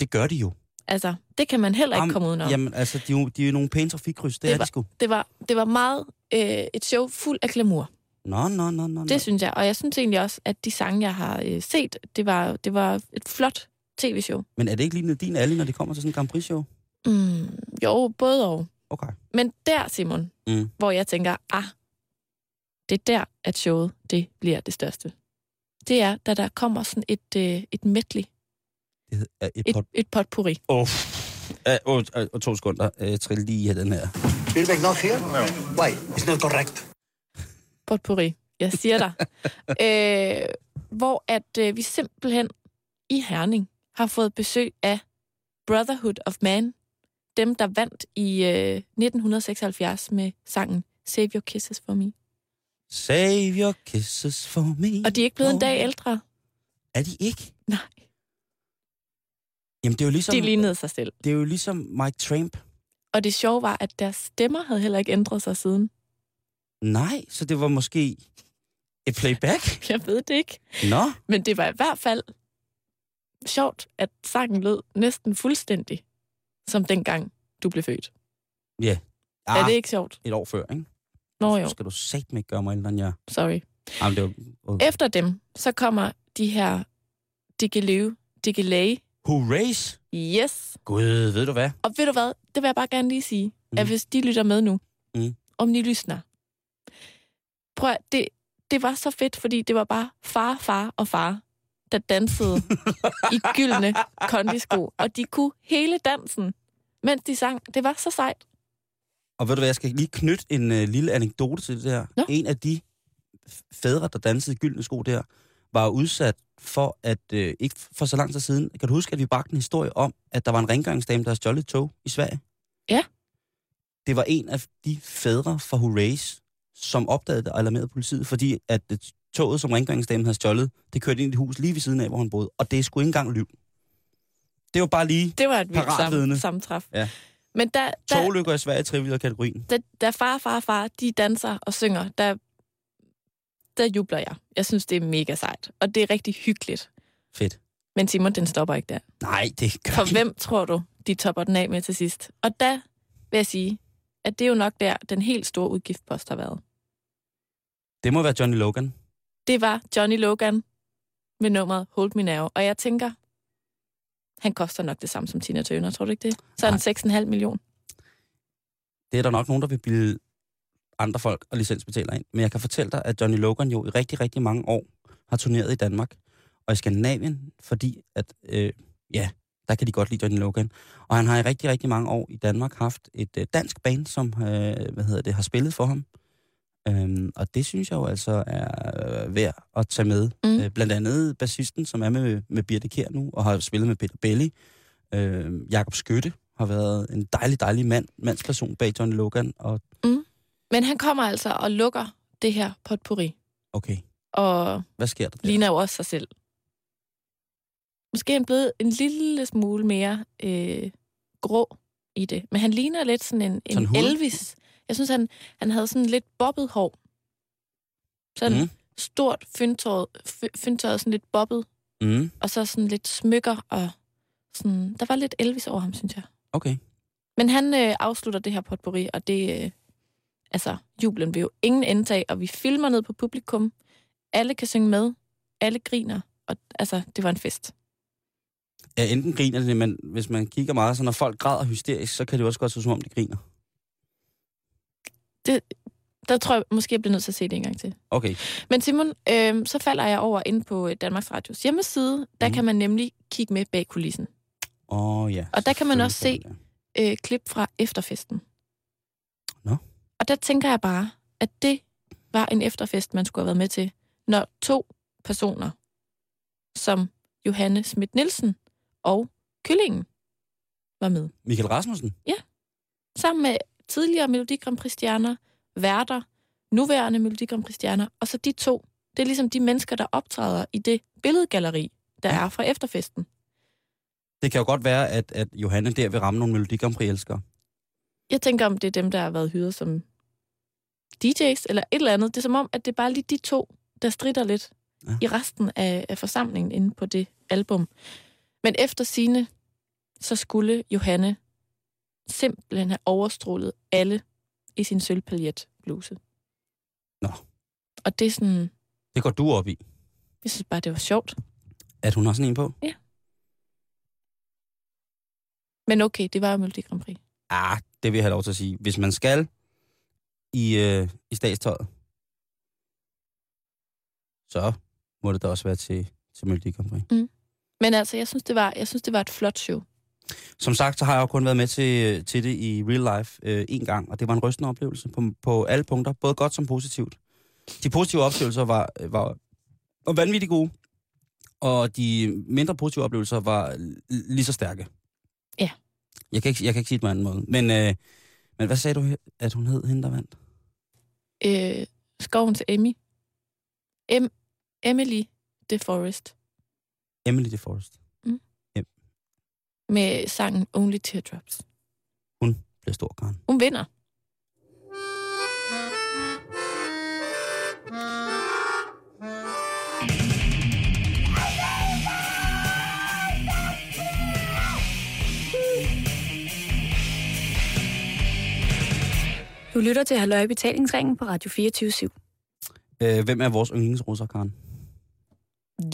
Det gør de jo. Altså, det kan man heller ikke Jamen, komme udenom. Jamen, altså, de er jo, de er jo nogle pæne trafikkryds. Det, Det det er var- de sgu. Det, var, det var meget øh, et show fuld af glamour. Nå, nå, nå, nå. Det synes jeg. Og jeg synes egentlig også, at de sange, jeg har øh, set, det var, det var et flot tv-show. Men er det ikke lige din alle, når det kommer til sådan en Grand Prix-show? Mm, jo, både og. Okay. Men der, Simon, Mm. hvor jeg tænker, ah, det er der, at showet det bliver det største. Det er, da der kommer sådan et, øh, et medley, Det er et, et, pot... et potpourri. Åh, oh. uh, uh, uh, to sekunder. Uh, trill lige den her. Feedback not here? No. Why? It's not correct. Potpourri, jeg siger dig. øh, hvor at øh, vi simpelthen i Herning har fået besøg af Brotherhood of Man, dem der vandt i øh, 1976 med sangen Save Your Kisses for Me. Save your kisses for me. Og de er ikke blevet en dag ældre. Er de ikke? Nej. Jamen, det er jo ligesom, De lignede sig selv. det er jo ligesom Mike Tramp. Og det sjove var, at deres stemmer havde heller ikke ændret sig siden. Nej, så det var måske et playback? Jeg ved det ikke. Nå, Men det var i hvert fald sjovt, at sangen lød næsten fuldstændig, som dengang du blev født. ja. Ah. Er Ah, det ikke sjovt? et år før, ikke? Nå Så jo, skal du satme ikke gøre mig ældre end jeg. sorry. Jamen, det var... Efter dem, så kommer de her Diggiløve, Diggilay. Hurrays! Yes. Gud, ved du hvad? Og ved du hvad, det vil jeg bare gerne lige sige, Mm. at hvis de lytter med nu, Mm. om de lysner. Prøv at, det, det var så fedt, fordi det var bare far, far og far, der dansede i gyldne kondisko. Og de kunne hele dansen, mens de sang. Det var så sejt. Og ved du hvad, jeg skal lige knytte en øh, lille anekdote til det der. Nå. En af de fædre, der dansede i gyldne sko der, var udsat for at, øh, ikke for så lang tid siden, kan du huske, at vi bragte en historie om, at der var en rengøringsdame, der havde stjålet et tog i Sverige? Ja. Det var en af de fædre fra Hurrays, som opdagede det og alarmerede politiet, fordi at det, toget, som rengøringsdamen havde stjålet, det kørte ind i et hus lige ved siden af, hvor han boede. Og det er sgu ikke engang lyv. Det var bare lige Det var et vildt sam, sammentræf. Ja. Men der, der, togulykker i Sverige i trivial kategorien. der, der far, far, far, de danser og synger, der, der jubler jeg. Jeg synes, det er mega sejt. Og det er rigtig hyggeligt. Fedt. Men Simon, den stopper ikke der. Nej, det gør For den. hvem tror du, de topper den af med til sidst? Og der vil jeg sige, at det er jo nok der, den helt store udgiftpost har været. Det må være Johnny Logan. Det var Johnny Logan med nummeret Hold Me Now. Og jeg tænker, han koster nok det samme som Tina Turner, tror du ikke det? Så er den 6,5 million. Det er der nok nogen, der vil bilde andre folk og licensbetaler ind. Men jeg kan fortælle dig, at Johnny Logan jo i rigtig, rigtig mange år har turneret i Danmark og i Skandinavien, fordi at, øh, ja, der kan de godt lide Johnny Logan. Og han har i rigtig, rigtig mange år i Danmark haft et øh, dansk band, som øh, hvad hedder det, har spillet for ham. Øhm, og det synes jeg jo altså er øh, værd at tage med. Mm. Øh, blandt andet bassisten, som er med, med Birte Kjær nu, og har spillet med Peter Belli. Øh, Jakob Skytte har været en dejlig, dejlig mand, mandsperson bag Johnny Logan. Og Men han kommer altså og lukker det her potpourri. okay, Og hvad sker der der? ligner jo også sig selv. Måske er han blevet en lille smule mere øh, grå i det. Men han ligner lidt sådan en, en Sådan hud? Jeg synes, han, han havde sådan lidt bobbet hår. Sådan mm. Stort, fyndtøjet, fy- fyndtøjet, sådan lidt bobbet. mm, Og så sådan lidt smykker og sådan... Der var lidt Elvis over ham, synes jeg. okay. Men han øh, afslutter det her potpourri, og det... Øh, altså, jublen vil jo ingen indtag, og vi filmer ned på publikum. Alle kan synge med. Alle griner. Og altså, det var en fest. Ja, enten griner det, men hvis man kigger meget, så når folk græder hysterisk, så kan det også godt se, som om de griner. Der tror jeg måske, jeg bliver nødt til at se det en gang til. Okay. Men Simon, øh, så falder jeg over ind på Danmarks Radios hjemmeside. Der Mhm. kan man nemlig kigge med bag kulissen. Åh oh, ja. Og der kan man også selvfølgelig Øh, klip fra efterfesten. Nå. Og der tænker jeg bare, at det var en efterfest, man skulle have været med til, når to personer, som Johanne Schmidt Nielsen og Kyllingen, var med. Michael Rasmussen? Sammen med tidligere Melodi Grand Prix-stjerner, værter, nuværende Melodi Grand Prix-stjerner, og så de to. Det er ligesom de mennesker, der optræder i det billedgalleri, der er fra efterfesten. Det kan jo godt være, at, at Johanne der vil ramme nogle Melodi Grand Prix-elskere. Jeg tænker, om det er dem, der har været hyret som DJ's eller et eller andet. Det er som om, at det er bare lige de to, der strider lidt Ja. ja. i resten af, af forsamlingen inde på det album. Men efter sine så skulle Johanne simpelthen have overstrålet alle i sin sølvpaljet bluse. Nå. Og det er sådan, Det går du op i. jeg synes bare, det var sjovt. At hun har sådan en på? Men okay, det var jo Melodi Grand Prix. Ah, det vil jeg have lov til at sige. Hvis man skal i, øh, i statstøjet, så må det da også være til, til Melodi Grand Prix. Men altså, jeg synes, det var, jeg synes, det var et flot show. Som sagt, så har jeg jo kun været med til, til det i real life øh, en gang, og det var en rystende oplevelse på, på alle punkter, både godt som positivt. De positive oplevelser var, var, var vanvittigt gode, og de mindre positive oplevelser var lige så stærke. Ja. Jeg kan ikke, jeg kan ikke sige det på en anden måde. Men, øh, men hvad sagde du, at hun hed, hende der vandt? Øh, skoven til Emmy. Em, Emily DeForest Emily DeForest. Med sangen Only Teardrops. Hun blev stor, Karen. Hun vinder. Du lytter til Halløj i betalingsringen på Radio 24 Øh, hvem er vores yndlingsrusser, Karen?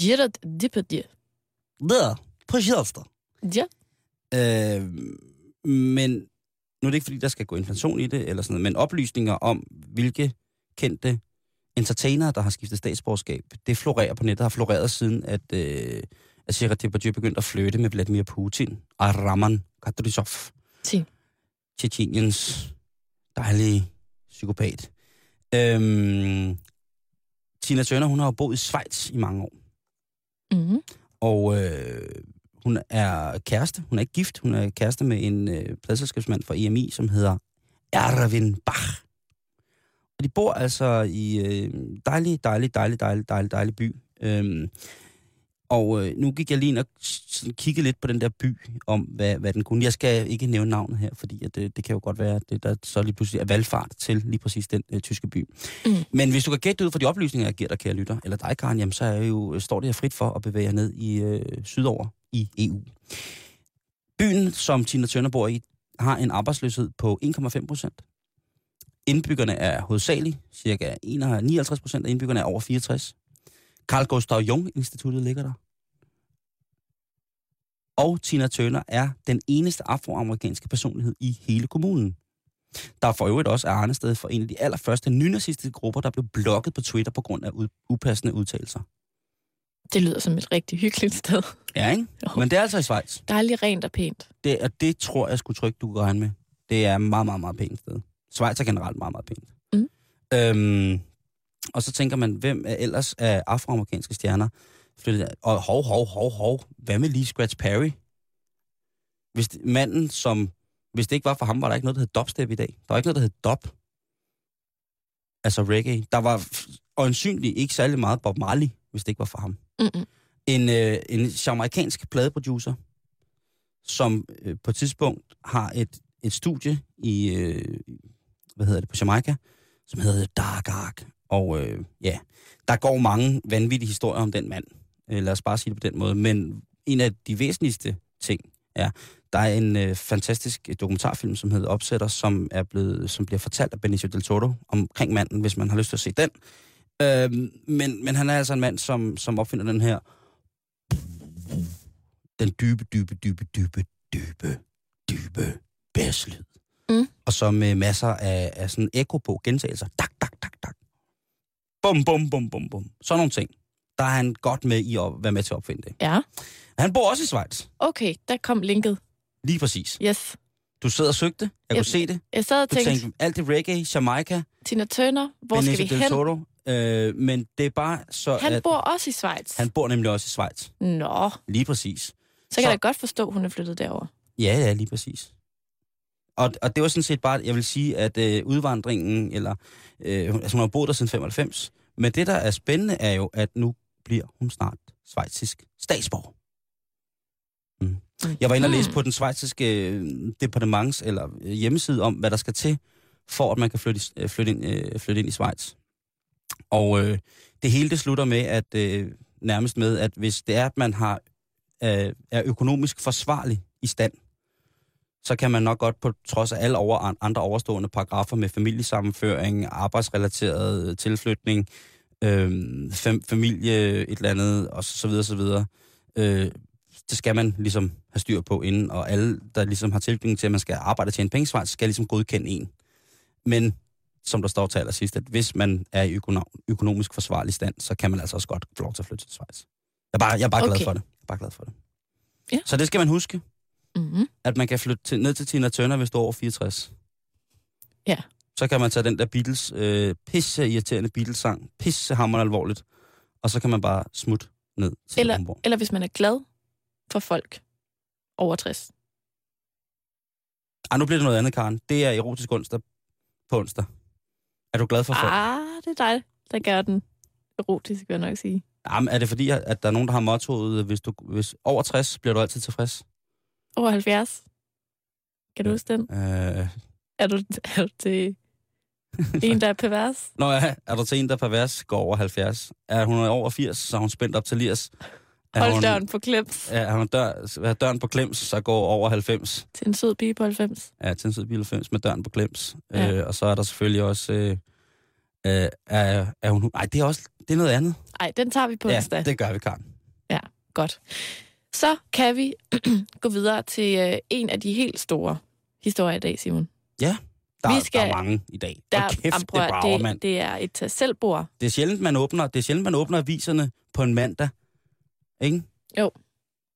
Gerard Depardieu. Der, på Sjælster. Ja. Øh, men nu er det ikke, fordi der skal gå inflation i det, eller sådan noget, men oplysninger om, hvilke kendte entertainere, der har skiftet statsborgerskab, det florerer på nettet, har floreret siden, at, øh, at Gerard Depardieu begyndte at flytte med Vladimir Putin og Raman Kadyrov. Sig. Tjetjeniens dejlige psykopat. Øhm, Tina Turner, hun har jo boet i Schweiz i mange år. Mm-hmm. Og øh, hun er kæreste, hun er ikke gift, hun er kæreste med en øh, pladselskabsmand fra EMI, som hedder Erwin Bach. Og de bor altså i øh, dejlig, dejlig, dejlig, dejlig, dejlig, dejlig by. Øhm, og øh, nu gik jeg lige ind og kigget lidt på den der by, om hvad, hvad den kunne. Jeg skal ikke nævne navnet her, fordi at det, det kan jo godt være, at det der så lige pludselig er valgfart til lige præcis den øh, tyske by. Mm. Men hvis du kan gætte ud fra de oplysninger, jeg giver dig, kære lytter, eller dig, Karen, jamen, så er jo, står det her frit for at bevæge jer ned i øh, sydover i EU. Byen, som Tina Tønder bor i, har en arbejdsløshed på 1,5 procent. Indbyggerne er hovedsageligt, cirka 59 procent af indbyggerne er over 64. Carl Gustav Jung Instituttet ligger der. Og Tina Turner er den eneste afroamerikanske personlighed i hele kommunen. Der er for øvrigt også er sted for en af de allerførste nynazistiske grupper, der blev blokket på Twitter på grund af upassende udtalelser. Det lyder som et rigtig hyggeligt sted. Ja, ikke? Men det er altså i Schweiz. Dejligt rent og pænt. Det, og det tror jeg skulle trygt, du kan regne med. Det er et meget, meget, meget pænt sted. Schweiz er generelt meget, meget pænt. Mm. Øhm, og så tænker man, hvem er ellers af afroamerikanske stjerner? Og hov, hov, hov, hov. Hvad med lige Scratch Perry? Hvis det, manden, som... Hvis det ikke var for ham, var der ikke noget, der hed dubstep i dag. Der var ikke noget, der hed dub. Altså reggae. Der var øjensynligt ikke særlig meget Bob Marley, hvis det ikke var for ham Mm-mm. en, øh, en jamaikansk pladeproducer, som øh, på et tidspunkt har et, et studie i, øh, hvad hedder det, på Jamaica, som hedder Dark Ark. Og øh, ja, der går mange vanvittige historier om den mand. Øh, lad os bare sige det på den måde. Men en af de væsentligste ting er, der er en øh, fantastisk dokumentarfilm, som hedder Opsætter, som, er blevet, som bliver fortalt af Benicio del Toro omkring manden, hvis man har lyst til at se den. Øh, men, men han er altså en mand, som, som opfinder den her den dybe, dybe, dybe, dybe, dybe, dybe bæslyd. Mm. Og så med masser af, af sådan ekko på, gentagelser. Tak, tak, tak, tak. Bum, bum, bum, bum, bum. Sådan nogle ting. Der er han godt med i at være med til at opfinde det. Ja. Han bor også i Schweiz. Okay, der kom linket. Lige præcis. Yes. Du sidder og søgte. Jeg kunne Yep. se det. Jeg sad og Du tænkte, alt det reggae, Jamaica, Tina Turner, hvor skal Benicio vi del hen? Øh, men det er bare så, Han at bor også i Schweiz. han bor nemlig også i Schweiz. Nå, Lige præcis. så kan Så- jeg da godt forstå, at hun er flyttet derover. Ja, ja, lige præcis. Og, og det var sådan set bare, jeg vil sige, at øh, udvandringen, eller, øh, altså hun har boet der siden 95, men det, der er spændende, er jo, at nu bliver hun snart svejtsisk statsborger. Mm. Jeg var inde og læse Mm. på den svejsiske øh, departements eller øh, hjemmeside om, hvad der skal til, for at man kan flytte, øh, flytte, ind, flytte ind i Schweiz. Og øh, det hele det slutter med, at øh, nærmest med, at hvis det er, at man har øh, er økonomisk forsvarlig i stand, så kan man nok godt på trods af alle over, andre overstående paragrafer med familiesammenføring, arbejdsrelateret øh, tilflytning, øh, fem, familie, et eller andet, og så videre, så videre. Øh, det skal man ligesom have styr på inden, og alle, der ligesom har tilknytning til, at man skal arbejde til en pengesvejs, skal ligesom godkende en. Men som der står til allersidst, at hvis man er i økono- økonomisk forsvarlig stand, så kan man altså også godt få lov til at flytte til Schweiz. Jeg er bare, jeg er bare okay. glad for det. Jeg er bare glad for det. Ja. Så det skal man huske, Mm-hmm. at man kan flytte til, ned til Tina Turner, hvis du er over 64. Ja. Så kan man tage den der Beatles, øh, pisse irriterende Beatles-sang, pisse hammer alvorligt, og så kan man bare smutte ned til Eller, Hamburg. eller hvis man er glad for folk over 60. Ej, nu bliver det noget andet, Karen. Det er erotisk onsdag på onsdag. Er du glad for folk? Ah, det er dig, der gør den erotisk, vil jeg nok sige. Jamen, er det fordi, at der er nogen, der har mottoet, øh, hvis du hvis over 60, bliver du altid tilfreds? Over 70. Kan du huske den? Øh... Er, du, er du til en, der er pervers? Nå ja, er du til en, der er pervers, går over 70. Er hun over 80, så er hun spændt op til 80. Hold døren på klems Er hun dør, er døren på klems, så går over 90. til en sød pige på 90. Ja, til en sød bil 90 med døren på klems. Ja. Øh, og så er der selvfølgelig også... Øh, øh, er, er hun... Nej, det er også... Det er noget andet. Ej, den tager vi på ja, onsdag. det gør vi, Karen. Godt. Så kan vi gå videre til øh, en af de helt store historier i dag, Simon. Der, Vi skal- der er mange i dag. Der, Der, kæft, det, prøv at- brager, mand. det, det er et tag selvbord. Det er sjældent, man åbner, det er sjældent, man åbner aviserne på en mandag. Ikke? Jo.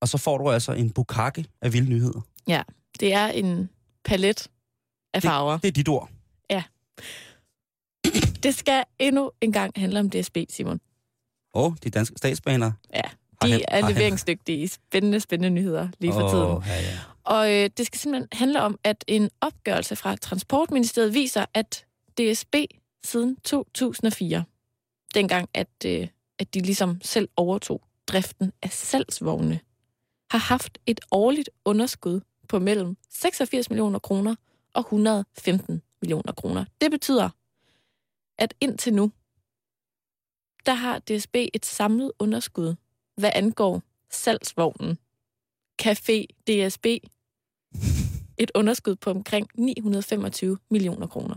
Og så får du altså en bukakke af vilde nyheder. Det er en palet af farver. Det er dit ord. Det skal endnu en gang handle om DSB, Simon. Og de danske statsbaner. Ja, de er leveringsdygtige spændende, spændende nyheder lige for tiden. Åh, ja, ja. Og øh, det skal simpelthen handle om, at en opgørelse fra Transportministeriet viser, at DSB siden 2004, dengang at, øh, at de ligesom selv overtog driften af salgsvogne, har haft et årligt underskud på mellem 86 millioner kroner og 115 millioner kroner. Det betyder, at indtil nu, der har DSB et samlet underskud, hvad angår salgsvognen. Café DSB. Et underskud på omkring 925 millioner kroner.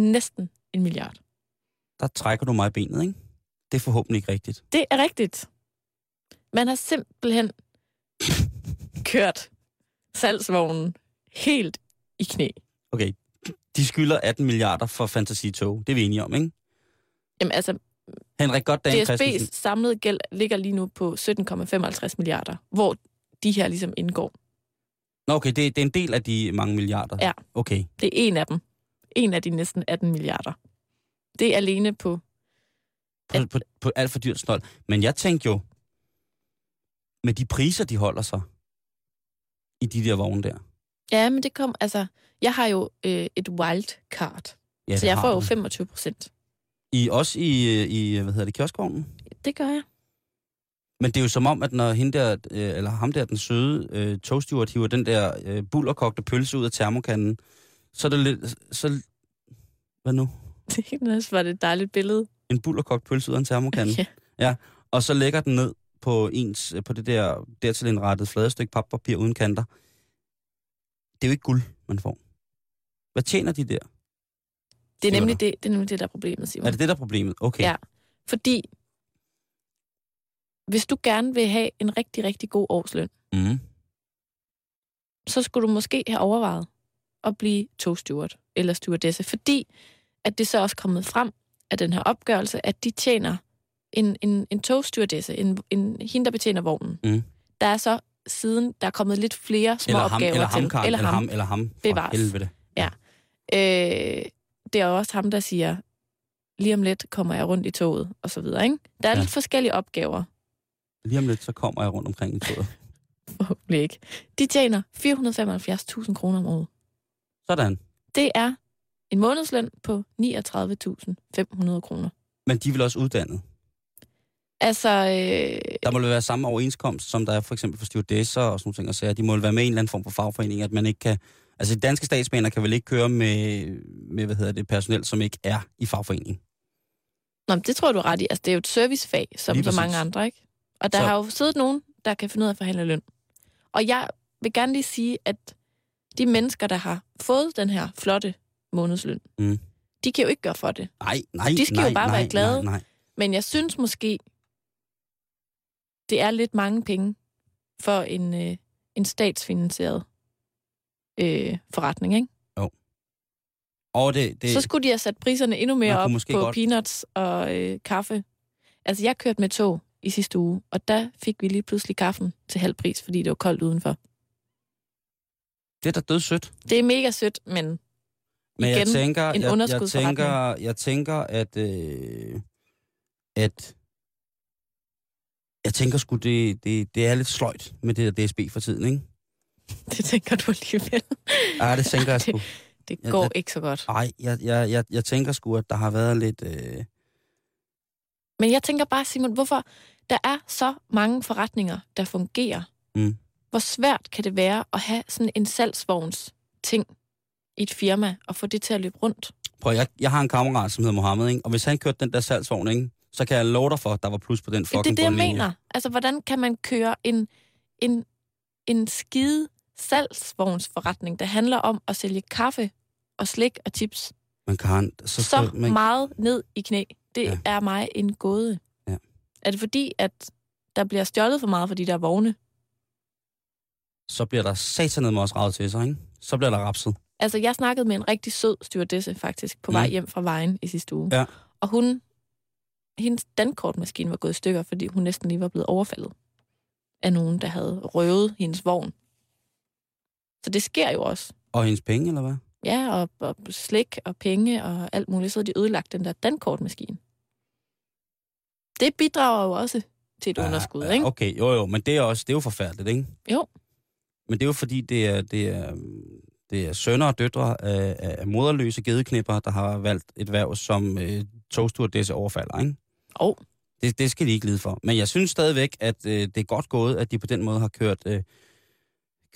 Næsten en milliard. Der trækker du mig i benet, ikke? Det er forhåbentlig ikke rigtigt. Det er rigtigt. Man har simpelthen kørt salgsvognen helt i knæ. Okay, de skylder 18 milliarder for Fantasy-tog. Det er vi enige om, ikke? Jamen altså, Henrik Christensen. DSB's samlede gæld ligger lige nu på 17,55 milliarder, hvor de her ligesom indgår. Nå, okay, det, det er en del af de mange milliarder. Ja. Okay. Det er en af dem. En af de næsten 18 milliarder. Det er alene på... På, på, på alt for dyrt snold. Men jeg tænkte jo, med de priser, de holder sig i de der vogne der. Ja, men det kom... Altså, jeg har jo øh, et wildcard, Ja, så jeg får jo du. 25 procent. I, også i, i, hvad hedder det, kioskvognen? Det gør jeg. Men det er jo som om, at når hende der, øh, eller ham der, den søde øh, togsteward, hiver den der øh, bullerkogte pølse ud af termokanden, så er det lidt... Så, hvad nu? Det var det et dejligt billede. En bullerkogt pølse ud af en termokande. Ja. Og så lægger den ned på ens, øh, på det der dertil indrettet flade stykke papir uden kanter. Det er jo ikke guld, man får. Hvad tjener de der? Det er, nemlig det, det er nemlig det, der er problemet, Simon. Er det det, der er problemet? Okay. Ja. Fordi hvis du gerne vil have en rigtig, rigtig god årsløn, Mm. så skulle du måske have overvejet at blive togsteward eller stewardesse, fordi at det så også kommet frem af den her opgørelse, at de tjener en, en, en togstewardesse, en, en, hende, der betjener vognen. Mm. Der er så siden, der er kommet lidt flere små Eller ham, opgaver eller ham, til. Karen, eller ham, eller ham. For Bevares. helvede. Øh, det er også ham, der siger, lige om lidt kommer jeg rundt i toget, og så videre. Ikke? Der er Ja. ja. lidt forskellige opgaver. Lige om lidt, så kommer jeg rundt omkring i toget. Forhåbentlig ikke. De tjener 475.000 kroner om året. Sådan. Det er en månedsløn på 39.500 kroner. Men de vel også uddannet. Altså, øh, Der må være samme overenskomst, som der er for eksempel for stewardesser og sådan nogle ting. Og sager. de må være med i en eller anden form for fagforening, at man ikke kan... Altså, danske statsbaner kan vel ikke køre med, med hvad hedder det, personel, som ikke er i fagforeningen. nå, men det tror du er ret i. Altså, det er jo et servicefag, som så mange andre, ikke? Og der så... har jo siddet nogen, der kan finde ud af at forhandle løn. Og jeg vil gerne lige sige, at de mennesker, der har fået den her flotte månedsløn, Mm. de kan jo ikke gøre for det. Nej, nej, De skal jo nej, bare nej, være glade. Nej, nej. Men jeg synes måske, det er lidt mange penge for en, øh, en statsfinansieret øh, forretning, ikke? Og det, det, Så skulle de have sat priserne endnu mere op på godt- peanuts og øh, kaffe. Altså, jeg kørte med tog i sidste uge, og der fik vi lige pludselig kaffen til halv pris, fordi det var koldt udenfor. det er da død sødt. Det er mega sødt, men Men jeg Igen, tænker, en jeg, jeg, tænker, jeg tænker, at, øh, at jeg tænker sgu, det, det, det er lidt sløjt med det der DSB for tiden, ikke? det tænker du alligevel. Ja, det tænker jeg sgu. Det Jeg- går jeg- ikke så godt. Nej, jeg, jeg, jeg, jeg tænker sgu, at der har været lidt... Øh, Men jeg tænker bare, Simon, hvorfor der er så mange forretninger, der fungerer. Mm. Hvor svært kan det være at have sådan en salgsvogns ting et firma og få det til at løbe rundt? prøv, jeg, jeg har en kammerat, som hedder Mohammed, ikke? og hvis han kørte den der salgsvogn, ikke? så kan jeg love dig for, at der var plus på den fucking det er det, jeg mener. Altså, hvordan kan man køre en, en, en skide salgsvognsforretning, der handler om at sælge kaffe og slik og chips, Men Karen, så, så man, meget ned i knæ? Det ja. er mig en gåde. Ja. Er det fordi, at der bliver stjålet for meget for de der vogne? så bliver der satanet med os ravet til sig, ikke? Så bliver der rapset. Altså, jeg snakkede med en rigtig sød stewardesse faktisk på Mm. vej hjem fra vejen i sidste uge. Ja. Og hun, hendes dankortmaskine var gået i stykker, fordi hun næsten lige var blevet overfaldet af nogen, der havde røvet hendes vogn. Så det sker jo også. Og hendes penge, eller hvad? Ja, og, og slik og penge og alt muligt, så har de ødelagt den der dankortmaskine. Det bidrager jo også til et ja, underskud, ikke? Okay, jo jo, men det er, også, det er jo forfærdeligt, ikke? Jo. Men det er jo fordi, det er, det er, det er sønner og døtre af, af moderløse gedeknipper, der har valgt et værv som øh, togsturdesse overfalder, ikke? Og Det, det skal de ikke lide for. Men jeg synes stadigvæk, at øh, det er godt gået, at de på den måde har kørt, øh,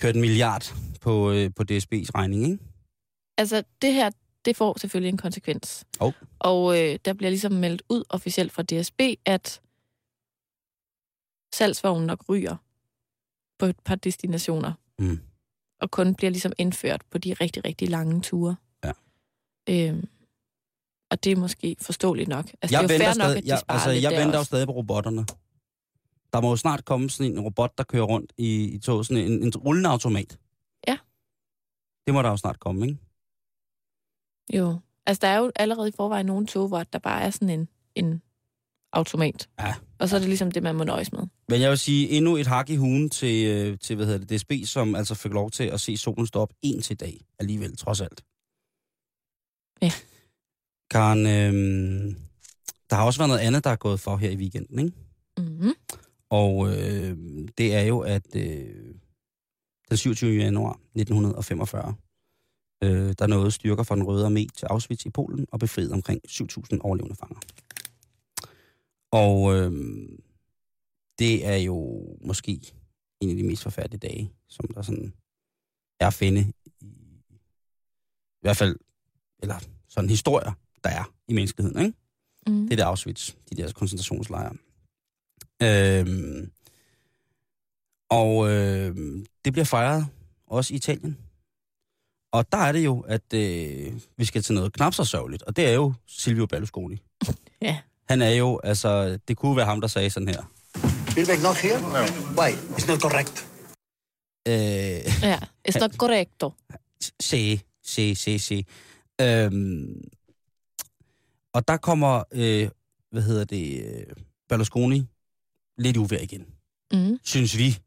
kørt en milliard på, øh, på DSB's regning, ikke? Altså, det her, det får selvfølgelig en konsekvens. Hov. Og øh, der bliver ligesom meldt ud officielt fra DSB, at salgsvognen nok ryger på et par destinationer. Mm. Og kun bliver ligesom indført på de rigtig, rigtig lange ture. Ja. Øhm, og det er måske forståeligt nok. Altså, jeg det er jo fair nok, stadig, at de jeg, altså, jeg venter jo også. stadig på robotterne. Der må jo snart komme sådan en robot, der kører rundt i, i toget, sådan en, en rullende automat. Ja. Det må der jo snart komme, ikke? Jo. Altså, der er jo allerede i forvejen nogle tog, hvor der bare er sådan en, en automat. Ja. Og så er det ligesom det, man må nøjes med. Men jeg vil sige, endnu et hak i hugen til, øh, til hvad hedder det, DSB, som altså fik lov til at se solen stå op en til dag alligevel, trods alt. Ja. Karen, øh, der har også været noget andet, der er gået for her i weekenden, ikke? Mm-hmm. Og øh, det er jo, at øh, den 27. januar 1945, øh, der nåede styrker fra den Røde Armé til Auschwitz i Polen og befriede omkring 7.000 overlevende fanger. Og øh, det er jo måske en af de mest forfærdelige dage, som der sådan er at finde i, i hvert fald, eller sådan historier, der er i menneskeligheden, ikke? Mm. Det er der Auschwitz, de der koncentrationslejre. Øhm, og øhm, det bliver fejret også i Italien. Og der er det jo, at øh, vi skal til noget knap så sørgeligt, og det er jo Silvio Berlusconi. Ja. Han er jo, altså, det kunne være ham, der sagde sådan her. Spielberg not here? No. Why? It's not correct. Øh, Ja, it's not correcto. se, se, se, se. Øhm, og der kommer, øh, hvad hedder det, øh, Berlusconi lidt uvær igen. Mm. synes vi.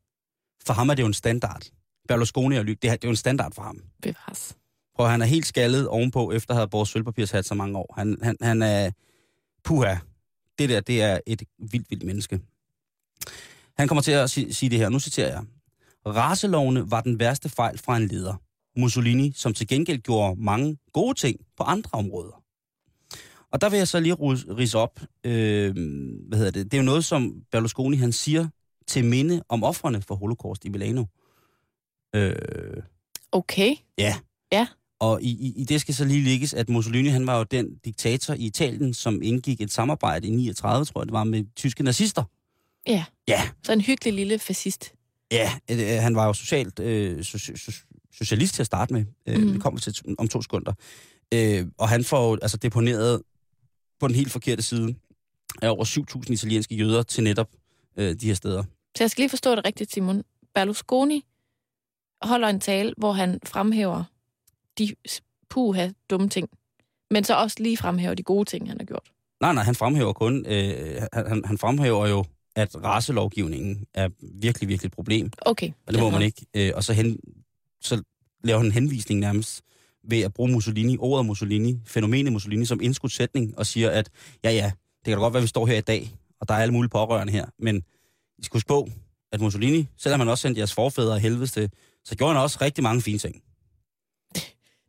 For ham er det jo en standard. Berlusconi og Lyk, det er, det er jo en standard for ham. Bevares. Prøv, han er helt skaldet ovenpå, efter at have båret sølvpapirshat så mange år. Han, han, han er... Puha. Det der, det er et vildt, vildt menneske. Han kommer til at sige, sige det her. Nu citerer jeg. Racelovene var den værste fejl fra en leder. Mussolini, som til gengæld gjorde mange gode ting på andre områder. Og der vil jeg så lige rise op. Øh, hvad hedder det? Det er jo noget, som Berlusconi han siger til minde om offrene for holocaust i Milano. Øh, Okay. Ja. Ja. Og i, i, i det skal så lige ligges, at Mussolini han var jo den diktator i Italien, som indgik et samarbejde i 39, tror jeg det var, med tyske nazister. Ja. Ja, Så en hyggelig lille fascist. ja. Øh, han var jo socialt øh, so, so, socialist til at starte med. Øh, Mhm. Det kommer til om to sekunder. Øh, og han får altså deponeret på den helt forkerte side af over 7.000 italienske jøder til netop øh, de her steder. Så jeg skal lige forstå det rigtigt, Simon. Berlusconi holder en tale, hvor han fremhæver de puha dumme ting, men så også lige fremhæver de gode ting, han har gjort. Nej, nej, han fremhæver kun, øh, han, han fremhæver jo, at racelovgivningen er virkelig, virkelig et problem. Okay. Og det må man ikke. Øh, og så, hen, så laver han en henvisning nærmest ved at bruge Mussolini, ordet Mussolini, fænomenet Mussolini som indskudsætning, og siger, at ja, ja, det kan da godt være, at vi står her i dag, og der er alle mulige pårørende her, men I skal huske på, at Mussolini, selvom han også sendte jeres forfædre af helvede så gjorde han også rigtig mange fine ting.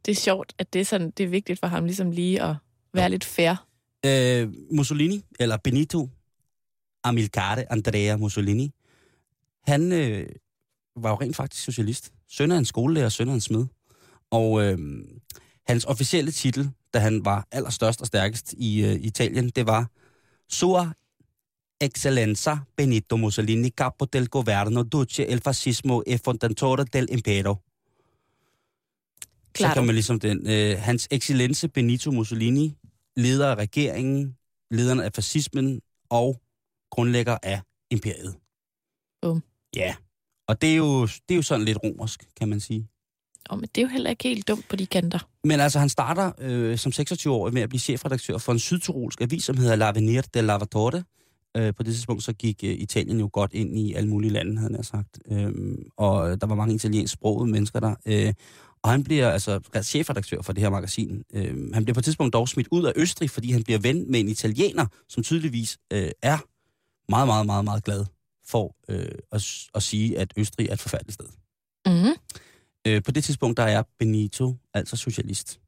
Det er sjovt, at det er, sådan, det er vigtigt for ham ligesom lige at være lidt fair. Øh, Mussolini, eller Benito Amilcare Andrea Mussolini, han øh, var jo rent faktisk socialist. Søn af en skolelærer, søn af en smed. Og øh, hans officielle titel, da han var allerstørst og stærkest i øh, Italien, det var Sua Excellenza Benito Mussolini, capo del governo, duce el fascismo e fondatore del impero. Så Klart. kan man ligesom den, øh, hans excellence Benito Mussolini, leder af regeringen, lederen af fascismen og grundlægger af imperiet. Bum. Ja, og det er, jo, det er jo sådan lidt romersk, kan man sige. Oh, men det er jo heller ikke helt dumt på de kanter. Men altså, han starter øh, som 26-årig med at blive chefredaktør for en sydtyrolsk avis, som hedder L'Avenir del Lavatore. Øh, på det tidspunkt så gik øh, Italien jo godt ind i alle mulige lande, havde han sagt. Øh, og der var mange italiensk sprogede mennesker der. Øh, og han bliver altså chefredaktør for det her magasin. Øh, han bliver på et tidspunkt dog smidt ud af Østrig, fordi han bliver ven med en italiener, som tydeligvis øh, er meget, meget, meget, meget glad for øh, at, at sige, at Østrig er et forfærdeligt sted. Mm-hmm. Øh, på det tidspunkt, der er Benito altså socialist.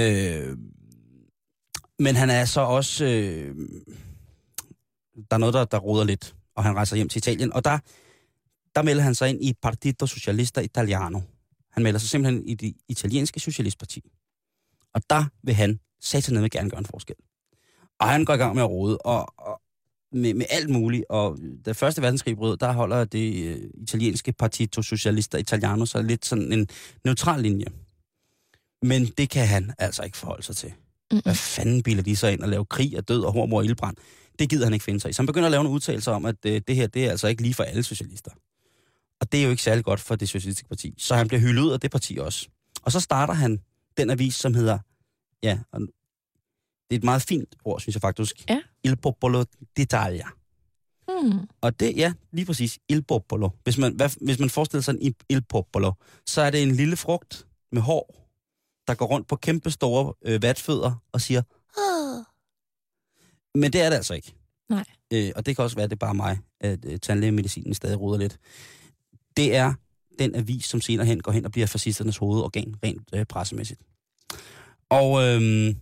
Øh, men han er så også... Øh, der er noget, der, der roder lidt, og han rejser hjem til Italien. Og der, der melder han sig ind i Partito Socialista Italiano. Han melder sig simpelthen i det italienske socialistparti. Og der vil han satan med gerne gøre en forskel. Og han går i gang med at rode, og, og med, med alt muligt. Og da Første Verdenskrig brød, der holder det øh, italienske Partito Socialista Italiano så lidt sådan en neutral linje. Men det kan han altså ikke forholde sig til. Mm-mm. Hvad fanden biler de så ind og lave krig og død og hormor og ildbrand? Det gider han ikke finde sig i. Så han begynder at lave nogle udtalelser om, at øh, det her, det er altså ikke lige for alle socialister. Og det er jo ikke særlig godt for det socialistiske parti. Så han bliver hyldet ud af det parti også. Og så starter han den avis, som hedder, ja, og det er et meget fint ord, synes jeg faktisk. Ja. Il Popolo d'Italia. Hmm. Og det, ja, lige præcis, il popolo. Hvis man, hvad, hvis man forestiller sig en il- popolo, så er det en lille frugt med hår, der går rundt på kæmpe store øh, vatfødder og siger, "Ah." men det er det altså ikke. Nej. Øh, og det kan også være, at det er bare mig, at øh, tandlægemedicinen stadig ruder lidt. Det er den avis, som senere hen går hen og bliver fascisternes hovedorgan, rent øh, pressemæssigt. Og øh,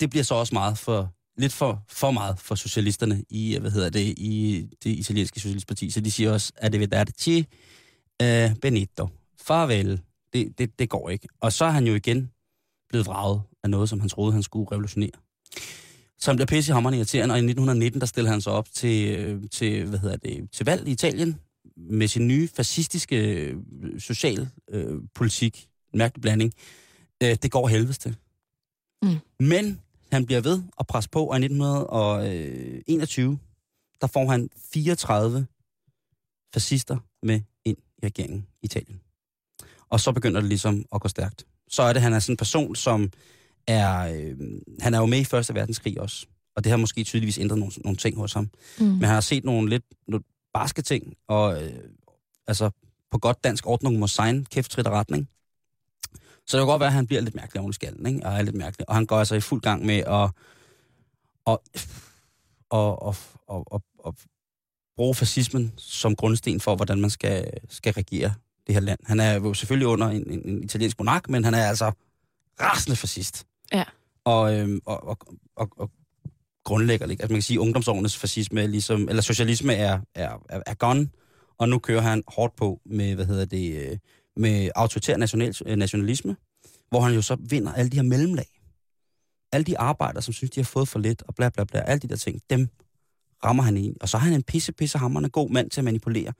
det bliver så også meget for, lidt for, for meget for socialisterne i, øh, hvad hedder det, i det italienske socialistparti. Så de siger også, at det arrivederci uh, Benito. Farvel. Det, det, det går ikke. Og så er han jo igen blevet vraget af noget, som han troede, han skulle revolutionere. Så han bliver pisse hammerende irriterende, og i 1919, der stiller han sig op til, øh, til, hvad hedder det, til valg i Italien med sin nye fascistiske øh, social øh, politik, en mærkelig blanding. Øh, det går helvedes til. Mm. Men han bliver ved at presse på, og i 1921, der får han 34 fascister med ind i regeringen i Italien. Og så begynder det ligesom at gå stærkt. Så er det, han er sådan en person, som er... Øh, han er jo med i Første Verdenskrig også. Og det har måske tydeligvis ændret nogle, nogle ting hos ham. Mm. Men han har set nogle lidt nogle barske ting, og øh, altså på godt dansk ordning må signe kæft trit og retning. Så det kan godt være, at han bliver lidt mærkelig oven i skallen, ikke? Og er lidt mærkelig. Og han går altså i fuld gang med at, at, at, at, at, at, at bruge fascismen som grundsten for, hvordan man skal, skal regere det her land. Han er jo selvfølgelig under en, en, en italiensk monark, men han er altså rasende fascist. Ja. Og, øhm, og, og, og, og grundlægger, ikke? Altså man kan sige, at ungdomsårenes fascisme, ligesom, eller socialisme er, er, er, er gone, og nu kører han hårdt på med, hvad hedder det, øh, med autoritær national, øh, nationalisme, hvor han jo så vinder alle de her mellemlag. Alle de arbejdere, som synes, de har fået for lidt, og bla bla bla, alle de der ting, dem rammer han i. Og så er han en pisse, pisse hammerende god mand til at manipulere.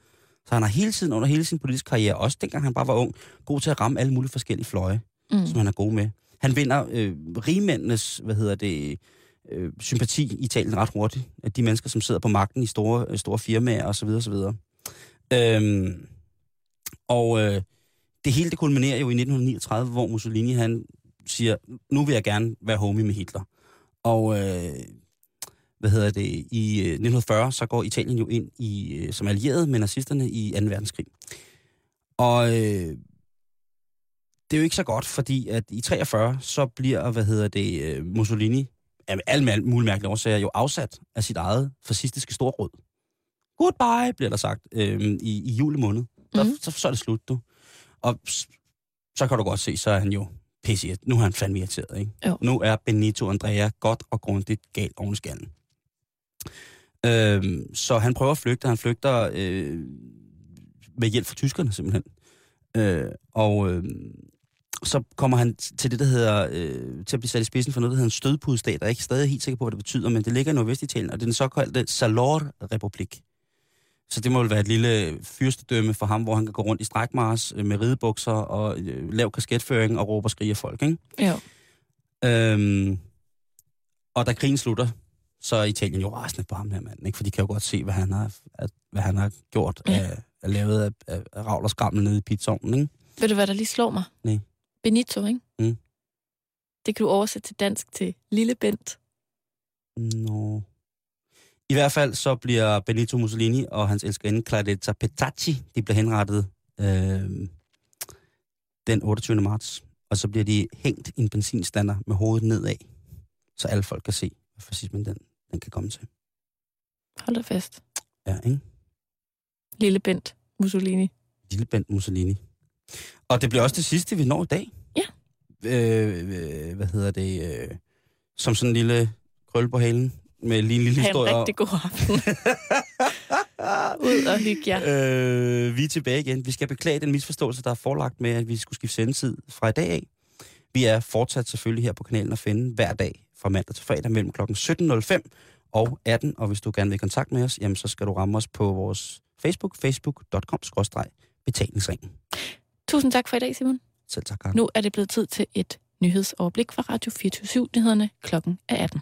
Så han har hele tiden, under hele sin politiske karriere, også dengang han bare var ung, god til at ramme alle mulige forskellige fløje, Mm. som han er god med. Han vinder øh, rigmændenes, hvad hedder det, øh, sympati i Italien ret hurtigt. At de mennesker, som sidder på magten i store, øh, store firmaer osv. osv. Øhm, og øh, det hele det kulminerer jo i 1939, hvor Mussolini han siger, nu vil jeg gerne være homie med Hitler. Og øh, hvad hedder det, i øh, 1940, så går Italien jo ind i, øh, som allieret med nazisterne i 2. verdenskrig. Og øh, det er jo ikke så godt, fordi at i 43, så bliver, hvad hedder det, Mussolini, af alle mær- mulige mærkelige årsager, jo afsat af sit eget fascistiske storråd. Goodbye, bliver der sagt øh, i, i juli måned. Der, Mhm. så, så er det slut, du. Og så kan du godt se, så er han jo pisse Nu er han fandme irriteret, ikke? Jo. Nu er Benito Andrea godt og grundigt galt oven i skallen. Øhm, så han prøver at flygte. Han flygter øh, med hjælp fra tyskerne, simpelthen. Øh, og øh, så kommer han til det, der hedder, øh, til at blive sat i spidsen for noget, der hedder en stødpudstat. Jeg er ikke stadig helt sikker på, hvad det betyder, men det ligger i Nordvestitalien, og det er den såkaldte Salor-republik. Så det må vel være et lille fyrstedømme for ham, hvor han kan gå rundt i strækmars øh, med ridebukser og øh, lav kasketføring og råbe og skrige af folk, ikke? Jo. Øhm, og da krigen slutter, så er Italien jo rasende på ham her mand, ikke? For de kan jo godt se, hvad han har, at, hvad han har gjort Ja. af, af lavet af, af, af ravl og skrammel nede i pizzaovnen, ikke? Ved du, hvad der lige slår mig? Nej. Benito, ikke? Mm. Det kan du oversætte til dansk til Lille Bent. Nå. I hvert fald så bliver Benito Mussolini og hans elskerinde Claretta Petacci, de bliver henrettet øh, den 28. marts. Og så bliver de hængt i en benzinstander med hovedet nedad, så alle folk kan se, hvad fascismen den, den kan komme til. Hold da fast. Ja, ikke? Lille Bent Mussolini. Lille Bent Mussolini. Og det bliver også det sidste, vi når i dag. Øh, øh, hvad hedder det? Øh, som sådan en lille krølle på halen. med lige en lille Ha' en historie. rigtig god aften. Ud og hygge jer. Øh, vi er tilbage igen. Vi skal beklage den misforståelse, der er forelagt med, at vi skulle skifte sendetid fra i dag af. Vi er fortsat selvfølgelig her på kanalen at finde hver dag fra mandag til fredag mellem kl. 17.05 og 18. Og hvis du gerne vil i kontakt med os, jamen, så skal du ramme os på vores Facebook, facebook.com-betalingsringen. Tusind tak for i dag, Simon. Selv tak, Karen. Nu er det blevet tid til et nyhedsoverblik fra Radio 24 nyhederne klokken er 18.